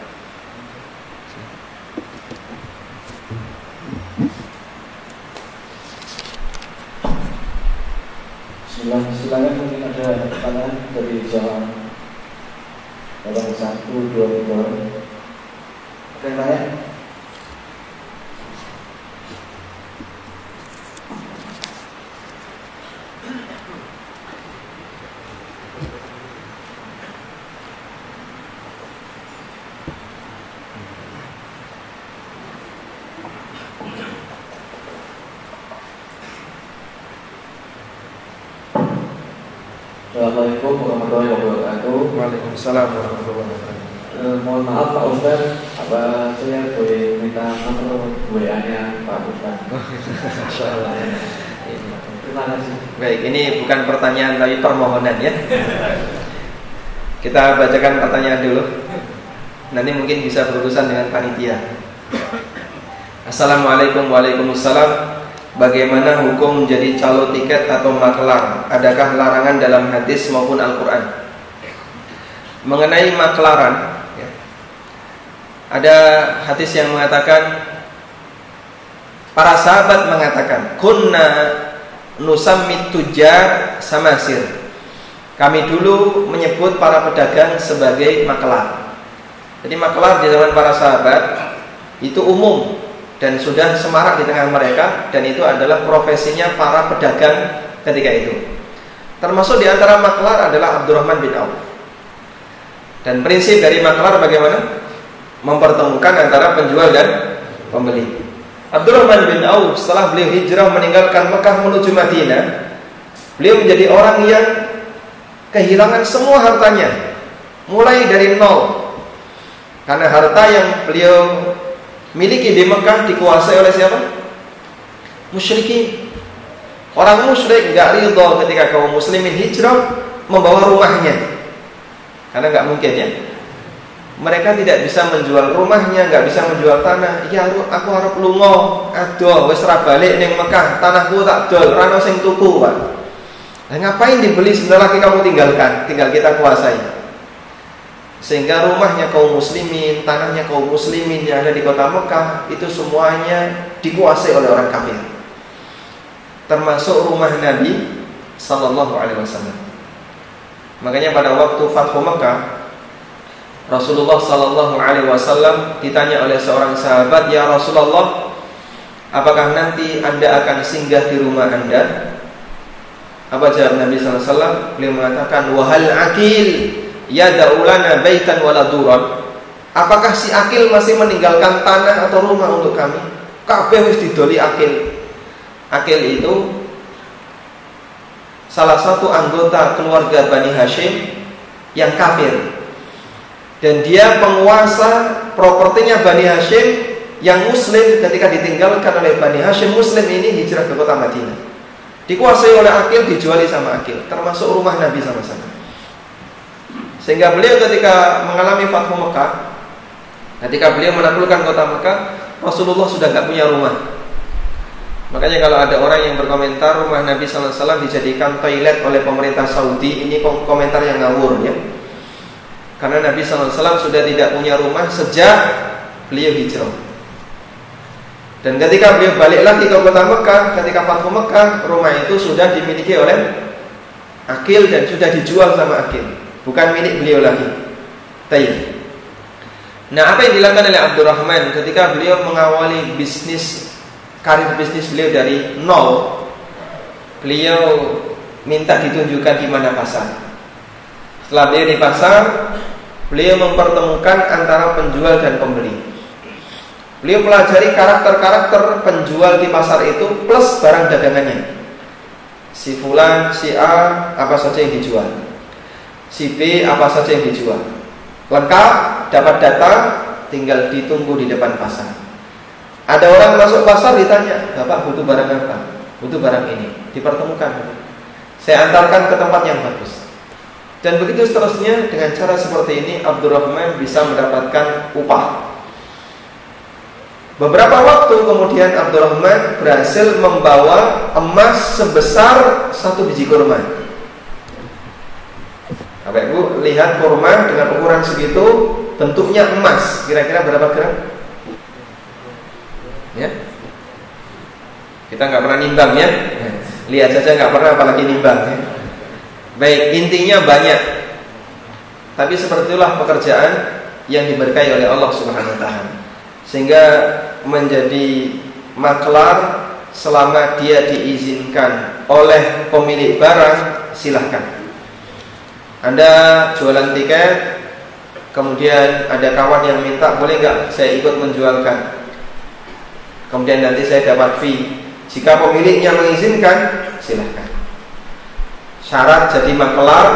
Bismillah, silakan mungkin ada pertanyaan dari jawab Tolong satu, dua, tiga. Ada yang tanya? Assalamualaikum warahmatullahi wabarakatuh. Waalaikumsalam warahmatullahi wabarakatuh. Eh, mohon maaf Pak Ustaz, apa saya boleh minta nomor WA-nya Pak Ustaz? Terima kasih. Baik, ini bukan pertanyaan tapi permohonan ya. Kita bacakan pertanyaan dulu. Nanti mungkin bisa berurusan dengan panitia. Assalamualaikum Waalaikumsalam Bagaimana hukum menjadi calo tiket atau maklar? Adakah larangan dalam hadis maupun Al-Quran? Mengenai maklaran ya, Ada hadis yang mengatakan Para sahabat mengatakan Kunna nusammit tujar samasir Kami dulu menyebut para pedagang sebagai maklar Jadi maklar di zaman para sahabat Itu umum dan sudah semarak di tengah mereka dan itu adalah profesinya para pedagang ketika itu. Termasuk di antara maklar adalah Abdurrahman bin Auf. Dan prinsip dari maklar bagaimana? Mempertemukan antara penjual dan pembeli. Abdurrahman bin Auf setelah beliau hijrah meninggalkan Mekah menuju Madinah, beliau menjadi orang yang kehilangan semua hartanya, mulai dari nol. Karena harta yang beliau miliki di Mekah dikuasai oleh siapa? Musyrikin. Orang musyrik nggak ridho ketika kaum muslimin hijrah membawa rumahnya. Karena nggak mungkin ya. Mereka tidak bisa menjual rumahnya, nggak bisa menjual tanah. Ya aku harap lungo, aduh, wes balik neng Mekah, tanahku tak dol, rano sing tuku, Pak. Nah, ngapain dibeli sebentar lagi kamu tinggalkan, tinggal kita kuasai. Sehingga rumahnya kaum muslimin, tanahnya kaum muslimin yang ada di kota Mekah itu semuanya dikuasai oleh orang kafir. Termasuk rumah Nabi sallallahu alaihi wasallam. Makanya pada waktu Fathu Mekah Rasulullah sallallahu alaihi wasallam ditanya oleh seorang sahabat, "Ya Rasulullah, apakah nanti Anda akan singgah di rumah Anda?" Apa jawab Nabi sallallahu? Beliau mengatakan, "Wahal akil Ya daulana baitan waladuran Apakah si akil masih meninggalkan tanah atau rumah untuk kami? Kabeh wis didoli akil. Akil itu salah satu anggota keluarga Bani Hashim yang kafir. Dan dia penguasa propertinya Bani Hashim yang muslim ketika ditinggalkan oleh Bani Hashim muslim ini hijrah ke kota Madinah. Dikuasai oleh akil, dijuali sama akil, termasuk rumah Nabi sama-sama. Sehingga beliau ketika mengalami Fathu Mekah, ketika beliau menaklukkan kota Mekah, Rasulullah sudah tidak punya rumah. Makanya kalau ada orang yang berkomentar rumah Nabi Wasallam dijadikan toilet oleh pemerintah Saudi, ini komentar yang ngawur ya. Karena Nabi Wasallam sudah tidak punya rumah sejak beliau hijrah. Dan ketika beliau balik lagi ke kota Mekah, ketika Fathu Mekah, rumah itu sudah dimiliki oleh akil dan sudah dijual sama akil, bukan milik beliau lagi. Tayyib. Nah, apa yang dilakukan oleh Abdurrahman ketika beliau mengawali bisnis karir bisnis beliau dari nol? Beliau minta ditunjukkan di mana pasar. Setelah beliau di pasar, beliau mempertemukan antara penjual dan pembeli. Beliau pelajari karakter-karakter penjual di pasar itu plus barang dagangannya. Si fulan, si A, apa saja yang dijual. Si B, apa saja yang dijual. Lengkap, dapat data, tinggal ditunggu di depan pasar. Ada orang masuk pasar ditanya, Bapak butuh barang apa? Butuh barang ini. Dipertemukan. Saya antarkan ke tempat yang bagus. Dan begitu seterusnya dengan cara seperti ini Abdurrahman bisa mendapatkan upah Beberapa waktu kemudian Abdurrahman berhasil membawa emas sebesar satu biji kurma. Bapak Ibu lihat kurma dengan ukuran segitu, bentuknya emas. Kira-kira berapa gram? Ya, kita nggak pernah nimbang ya. Lihat saja nggak pernah apalagi nimbang. Ya. Baik, intinya banyak. Tapi seperti itulah pekerjaan yang diberkahi oleh Allah Subhanahu wa taala. Sehingga menjadi maklar selama dia diizinkan oleh pemilik barang silahkan Anda jualan tiket kemudian ada kawan yang minta boleh nggak saya ikut menjualkan kemudian nanti saya dapat fee jika pemiliknya mengizinkan silahkan syarat jadi maklar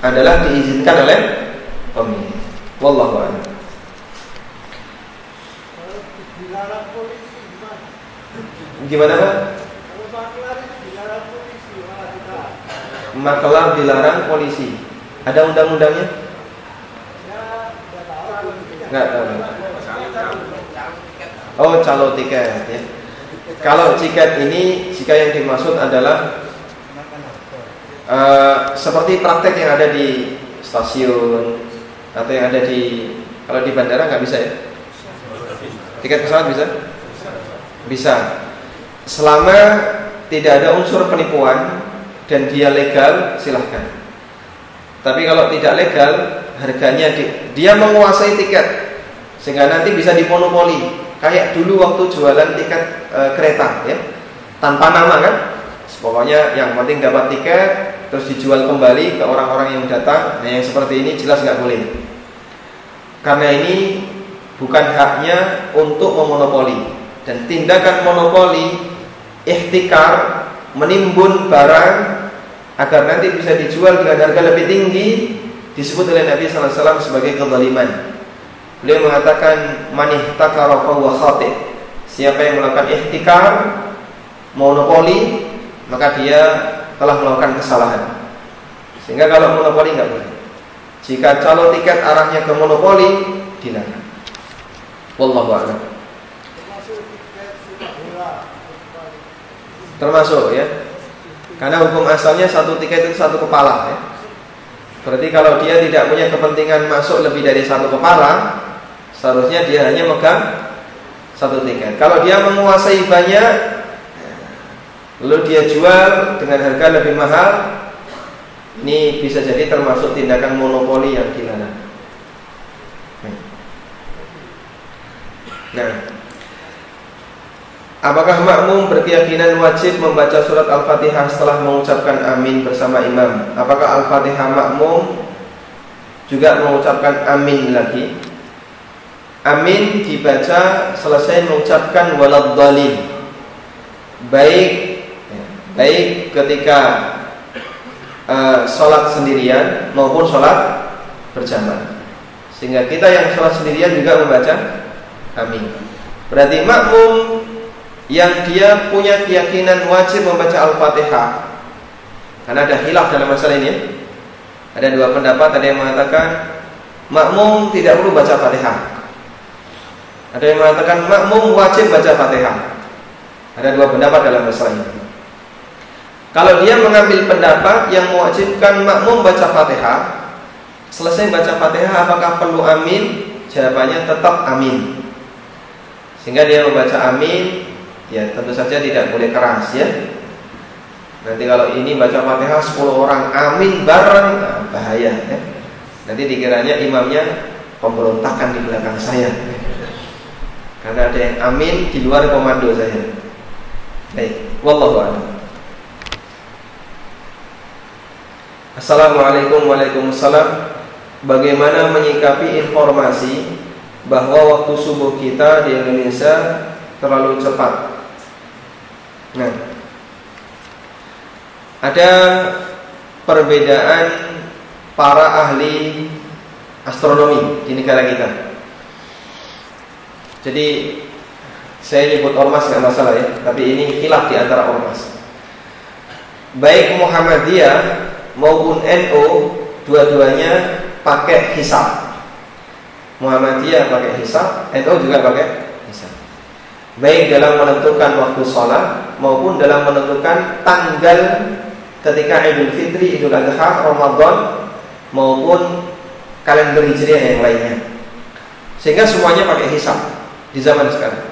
adalah diizinkan oleh pemilik wallahu a'lam Gimana Pak? Makelar dilarang polisi. Ada undang-undangnya? Enggak tahu. Oh, calo tiket ya. Kalau tiket ini jika yang dimaksud adalah uh, seperti praktek yang ada di stasiun atau yang ada di kalau di bandara nggak bisa ya? Tiket pesawat bisa? Bisa. Selama tidak ada unsur penipuan dan dia legal silahkan. Tapi kalau tidak legal harganya di, dia menguasai tiket sehingga nanti bisa dimonopoli. Kayak dulu waktu jualan tiket e, kereta ya. Tanpa nama kan pokoknya yang penting dapat tiket terus dijual kembali ke orang-orang yang datang nah yang seperti ini jelas nggak boleh karena ini bukan haknya untuk memonopoli dan tindakan monopoli ihtikar menimbun barang agar nanti bisa dijual dengan harga lebih tinggi disebut oleh Nabi sallallahu alaihi wasallam sebagai kezaliman. Beliau mengatakan manih ihtakara wa khati. Siapa yang melakukan ihtikar monopoli maka dia telah melakukan kesalahan. Sehingga kalau monopoli nggak boleh. Jika calon tiket arahnya ke monopoli dilarang. Wallahu a'lam. Termasuk ya. Karena hukum asalnya satu tiket itu satu kepala ya. Berarti kalau dia tidak punya kepentingan masuk lebih dari satu kepala, seharusnya dia hanya megang satu tiket. Kalau dia menguasai banyak, lalu dia jual dengan harga lebih mahal, ini bisa jadi termasuk tindakan monopoli yang dilarang. Nah, Apakah makmum berkeyakinan wajib membaca surat Al-Fatihah setelah mengucapkan amin bersama imam? Apakah Al-Fatihah makmum juga mengucapkan amin lagi? Amin dibaca selesai mengucapkan walad dalil. Baik baik ketika uh, sholat sendirian maupun sholat berjamaah. Sehingga kita yang sholat sendirian juga membaca amin. Berarti makmum yang dia punya keyakinan wajib membaca Al-Fatihah. Karena ada hilaf dalam masalah ini. Ada dua pendapat, ada yang mengatakan makmum tidak perlu baca Fatihah. Ada yang mengatakan makmum wajib baca Fatihah. Ada dua pendapat dalam masalah ini. Kalau dia mengambil pendapat yang mewajibkan makmum baca Fatihah, selesai baca Fatihah apakah perlu amin? Jawabannya tetap amin. Sehingga dia membaca amin Ya tentu saja tidak boleh keras ya Nanti kalau ini baca Fatihah 10 orang amin bareng nah, bahaya ya. Nanti dikiranya imamnya pemberontakan di belakang saya. Karena ada yang amin di luar komando saya. Baik, wallahu a'lam. Assalamualaikum Waalaikumsalam Bagaimana menyikapi informasi Bahwa waktu subuh kita di Indonesia Terlalu cepat? Nah Ada Perbedaan Para ahli Astronomi di negara kita. Jadi Saya nyebut ormas nggak masalah ya Tapi ini hilaf di antara ormas. Baik Muhammadiyah maupun NU dua-duanya pakai hisab. Muhammadiyah pakai hisab, NU juga pakai hisab. Baik dalam menentukan waktu sholat maupun dalam menentukan tanggal ketika Idul Fitri, Idul Adha, Ramadan maupun kalender Hijriah yang lainnya. Sehingga semuanya pakai hisab di zaman sekarang.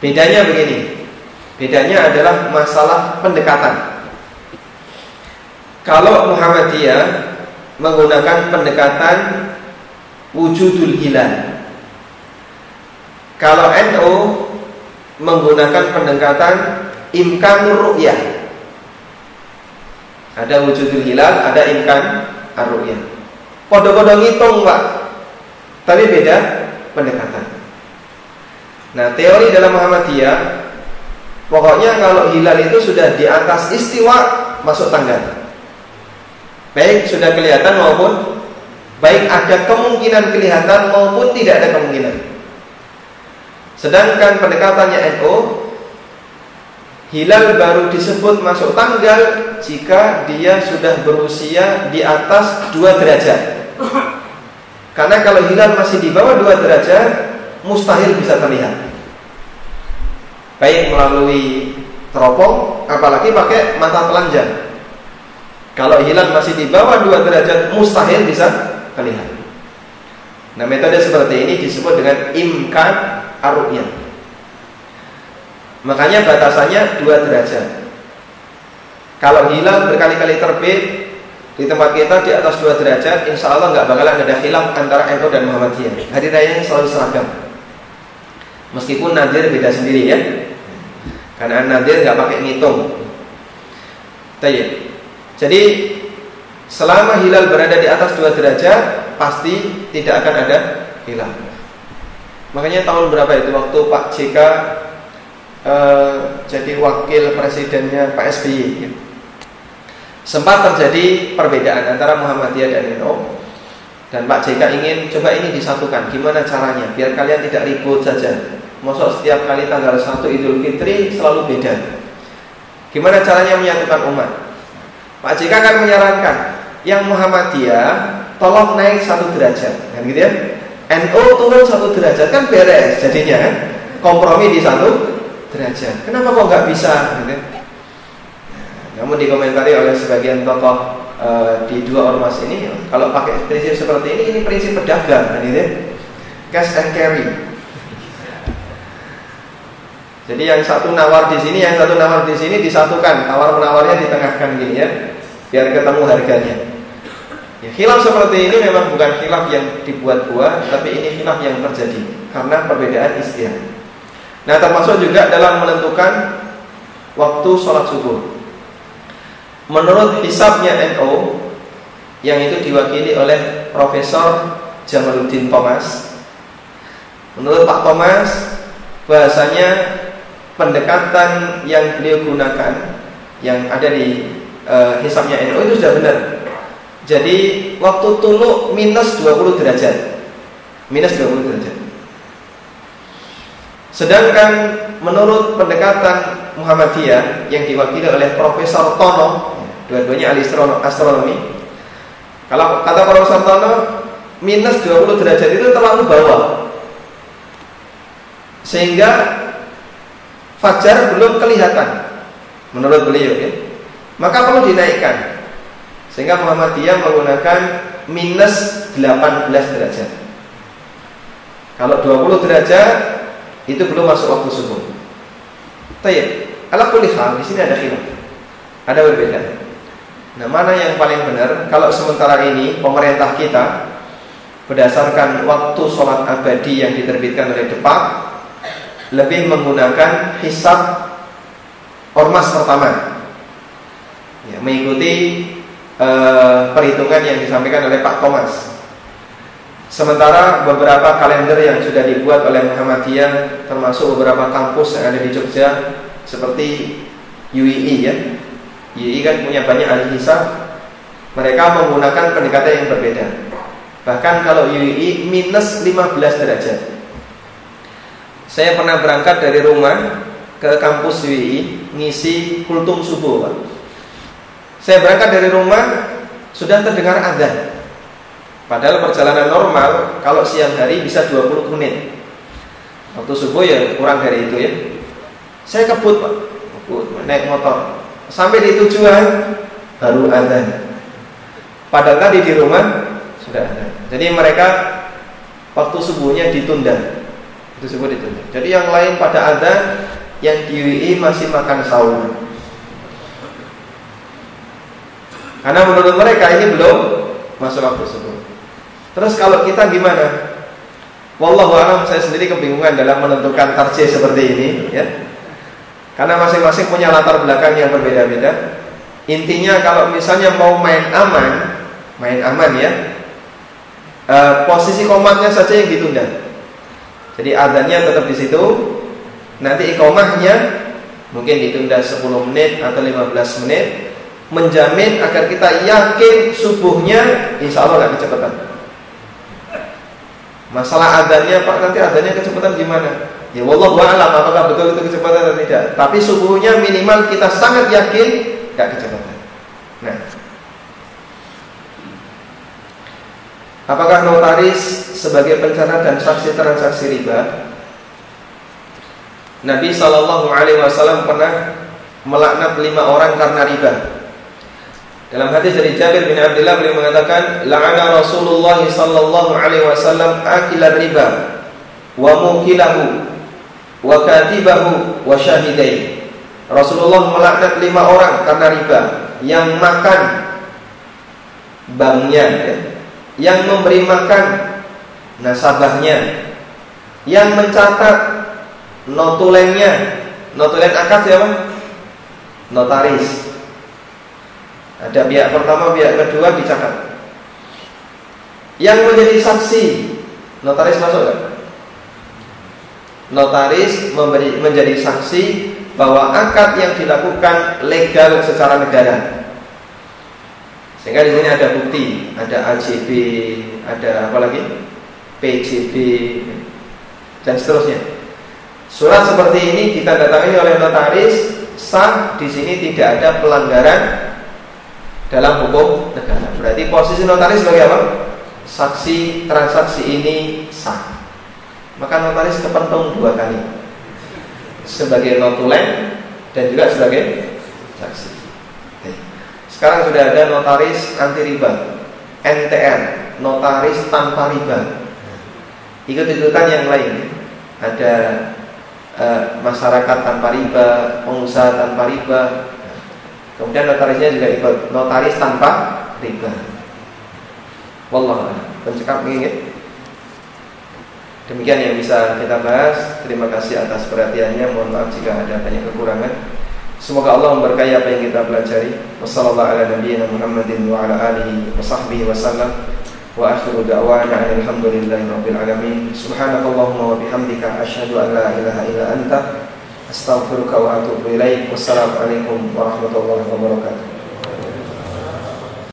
Bedanya begini. Bedanya adalah masalah pendekatan. Kalau Muhammadiyah menggunakan pendekatan wujudul hilal. Kalau NU menggunakan pendekatan imkanur ru'yah. Ada wujudul hilal, ada imkan ar-ru'yah. Podo-podo ngitung, Pak. Tapi beda pendekatan. Nah, teori dalam Muhammadiyah pokoknya kalau hilal itu sudah di atas istiwa masuk tanggal. Baik sudah kelihatan maupun baik ada kemungkinan kelihatan maupun tidak ada kemungkinan. Sedangkan pendekatannya NO Hilal baru disebut masuk tanggal jika dia sudah berusia di atas 2 derajat. Karena kalau hilal masih di bawah 2 derajat, mustahil bisa terlihat. Baik melalui teropong, apalagi pakai mata telanjang. Kalau hilal masih di bawah 2 derajat mustahil bisa terlihat. Nah, metode seperti ini disebut dengan imkan aruyah. Makanya batasannya 2 derajat. Kalau hilal berkali-kali terbit di tempat kita di atas 2 derajat, insya Allah nggak bakalan ada hilaf antara NU dan Muhammadiyah. Hari rayanya selalu seragam. Meskipun nadir beda sendiri ya. Karena nadir nggak pakai ngitung. Tayyib. Jadi selama hilal berada di atas 2 derajat pasti tidak akan ada hilal. Makanya tahun berapa itu waktu Pak JK eh, jadi wakil presidennya Pak SBY ya. Sempat terjadi perbedaan antara Muhammadiyah dan NU dan Pak JK ingin coba ini disatukan. Gimana caranya biar kalian tidak ribut saja. Masuk setiap kali tanggal 1 Idul Fitri selalu beda. Gimana caranya menyatukan umat? Pak JK akan menyarankan yang Muhammadiyah tolong naik satu derajat, kan gitu ya? NU turun satu derajat kan beres jadinya kan? Kompromi di satu derajat. Kenapa kok nggak bisa? Gitu? Namun dikomentari oleh sebagian tokoh e, di dua ormas ini, kalau pakai prinsip seperti ini, ini prinsip pedagang, kan gitu ya? Cash and carry. Jadi yang satu nawar di sini, yang satu nawar di sini disatukan, tawar menawarnya ditengahkan gini ya biar ketemu harganya. Ya, khilaf seperti ini memang bukan khilaf yang dibuat-buat, tapi ini khilaf yang terjadi karena perbedaan istilah. Nah, termasuk juga dalam menentukan waktu sholat subuh. Menurut hisabnya NO yang itu diwakili oleh Profesor Jamaluddin Thomas. Menurut Pak Thomas, bahasanya pendekatan yang beliau gunakan yang ada di uh, hisapnya NU itu sudah benar. Jadi waktu tulu minus 20 derajat. Minus 20 derajat. Sedangkan menurut pendekatan Muhammadiyah yang diwakili oleh Profesor Tono, dua-duanya ahli astronomi, kalau kata Profesor Tono, minus 20 derajat itu terlalu bawah. Sehingga fajar belum kelihatan menurut beliau ya maka perlu dinaikkan. Sehingga Muhammadiyah menggunakan minus 18 derajat. Kalau 20 derajat itu belum masuk waktu subuh. Tayyib. Ala kulli hal di sini ada khilaf. Ada berbeda. Nah, mana yang paling benar? Kalau sementara ini pemerintah kita berdasarkan waktu sholat abadi yang diterbitkan oleh Depak lebih menggunakan hisab ormas pertama, ya, mengikuti uh, perhitungan yang disampaikan oleh Pak Thomas. Sementara beberapa kalender yang sudah dibuat oleh Muhammadiyah termasuk beberapa kampus yang ada di Jogja seperti UII ya, YI kan punya banyak ahli hisab Mereka menggunakan pendekatan yang berbeda Bahkan kalau YI minus 15 derajat Saya pernah berangkat dari rumah ke kampus YI Ngisi kultum subuh Pak. Saya berangkat dari rumah Sudah terdengar adzan Padahal perjalanan normal Kalau siang hari bisa 20 menit Waktu subuh ya kurang dari itu ya Saya kebut Pak Kebut, naik motor Sampai di tujuan baru ada. Padahal tadi di rumah sudah ada. Jadi mereka waktu subuhnya ditunda. Itu subuh ditunda. Jadi yang lain pada ada yang di UI masih makan sahur. Karena menurut mereka ini belum masuk waktu subuh. Terus kalau kita gimana? Wallahu a'lam saya sendiri kebingungan dalam menentukan tarjih seperti ini ya. Karena masing-masing punya latar belakang yang berbeda-beda. Intinya kalau misalnya mau main aman, main aman ya, e, posisi komatnya saja yang ditunda. Jadi adanya tetap di situ. Nanti ikomahnya mungkin ditunda 10 menit atau 15 menit, menjamin agar kita yakin subuhnya insya Allah nggak kecepatan. Masalah adanya Pak nanti adanya kecepatan gimana? Ya wallahu a'lam apakah betul itu kecepatan atau tidak. Tapi subuhnya minimal kita sangat yakin tidak kecepatan. Nah, apakah notaris sebagai pencatat dan saksi transaksi riba? Nabi Shallallahu Alaihi Wasallam pernah melaknat lima orang karena riba. Dalam hadis dari Jabir bin Abdullah beliau mengatakan, "La'ana Rasulullah sallallahu alaihi wasallam akila riba wa mukilahu wa katibahu wa syahidai. Rasulullah melaknat lima orang karena riba yang makan banknya, ya, yang memberi makan nasabahnya, yang mencatat notulennya. Notulen akad siapa? Notaris. Ada pihak pertama, pihak kedua dicatat. Yang menjadi saksi, notaris masuk gak? notaris memberi, menjadi saksi bahwa akad yang dilakukan legal secara negara. Sehingga di sini ada bukti, ada AJB, ada apa lagi? PJB dan seterusnya. Surat seperti ini kita datangi oleh notaris sah di sini tidak ada pelanggaran dalam hukum negara. Berarti posisi notaris sebagai apa? Saksi transaksi ini sah maka notaris kepentung dua kali sebagai notulen dan juga sebagai saksi. Sekarang sudah ada notaris anti riba, NTR, notaris tanpa riba. Ikut-ikutan yang lain, ada uh, masyarakat tanpa riba, pengusaha tanpa riba. Kemudian notarisnya juga ikut notaris tanpa riba. Wallah, pencekap ini. Demikian yang bisa kita bahas. Terima kasih atas perhatiannya. Mohon maaf jika ada banyak kekurangan. Semoga Allah memberkahi apa yang kita pelajari. Wassalamualaikum warahmatullahi wabarakatuh. Bihamdika asyhadu anta astaghfiruka. Wassalamualaikum warahmatullahi wabarakatuh.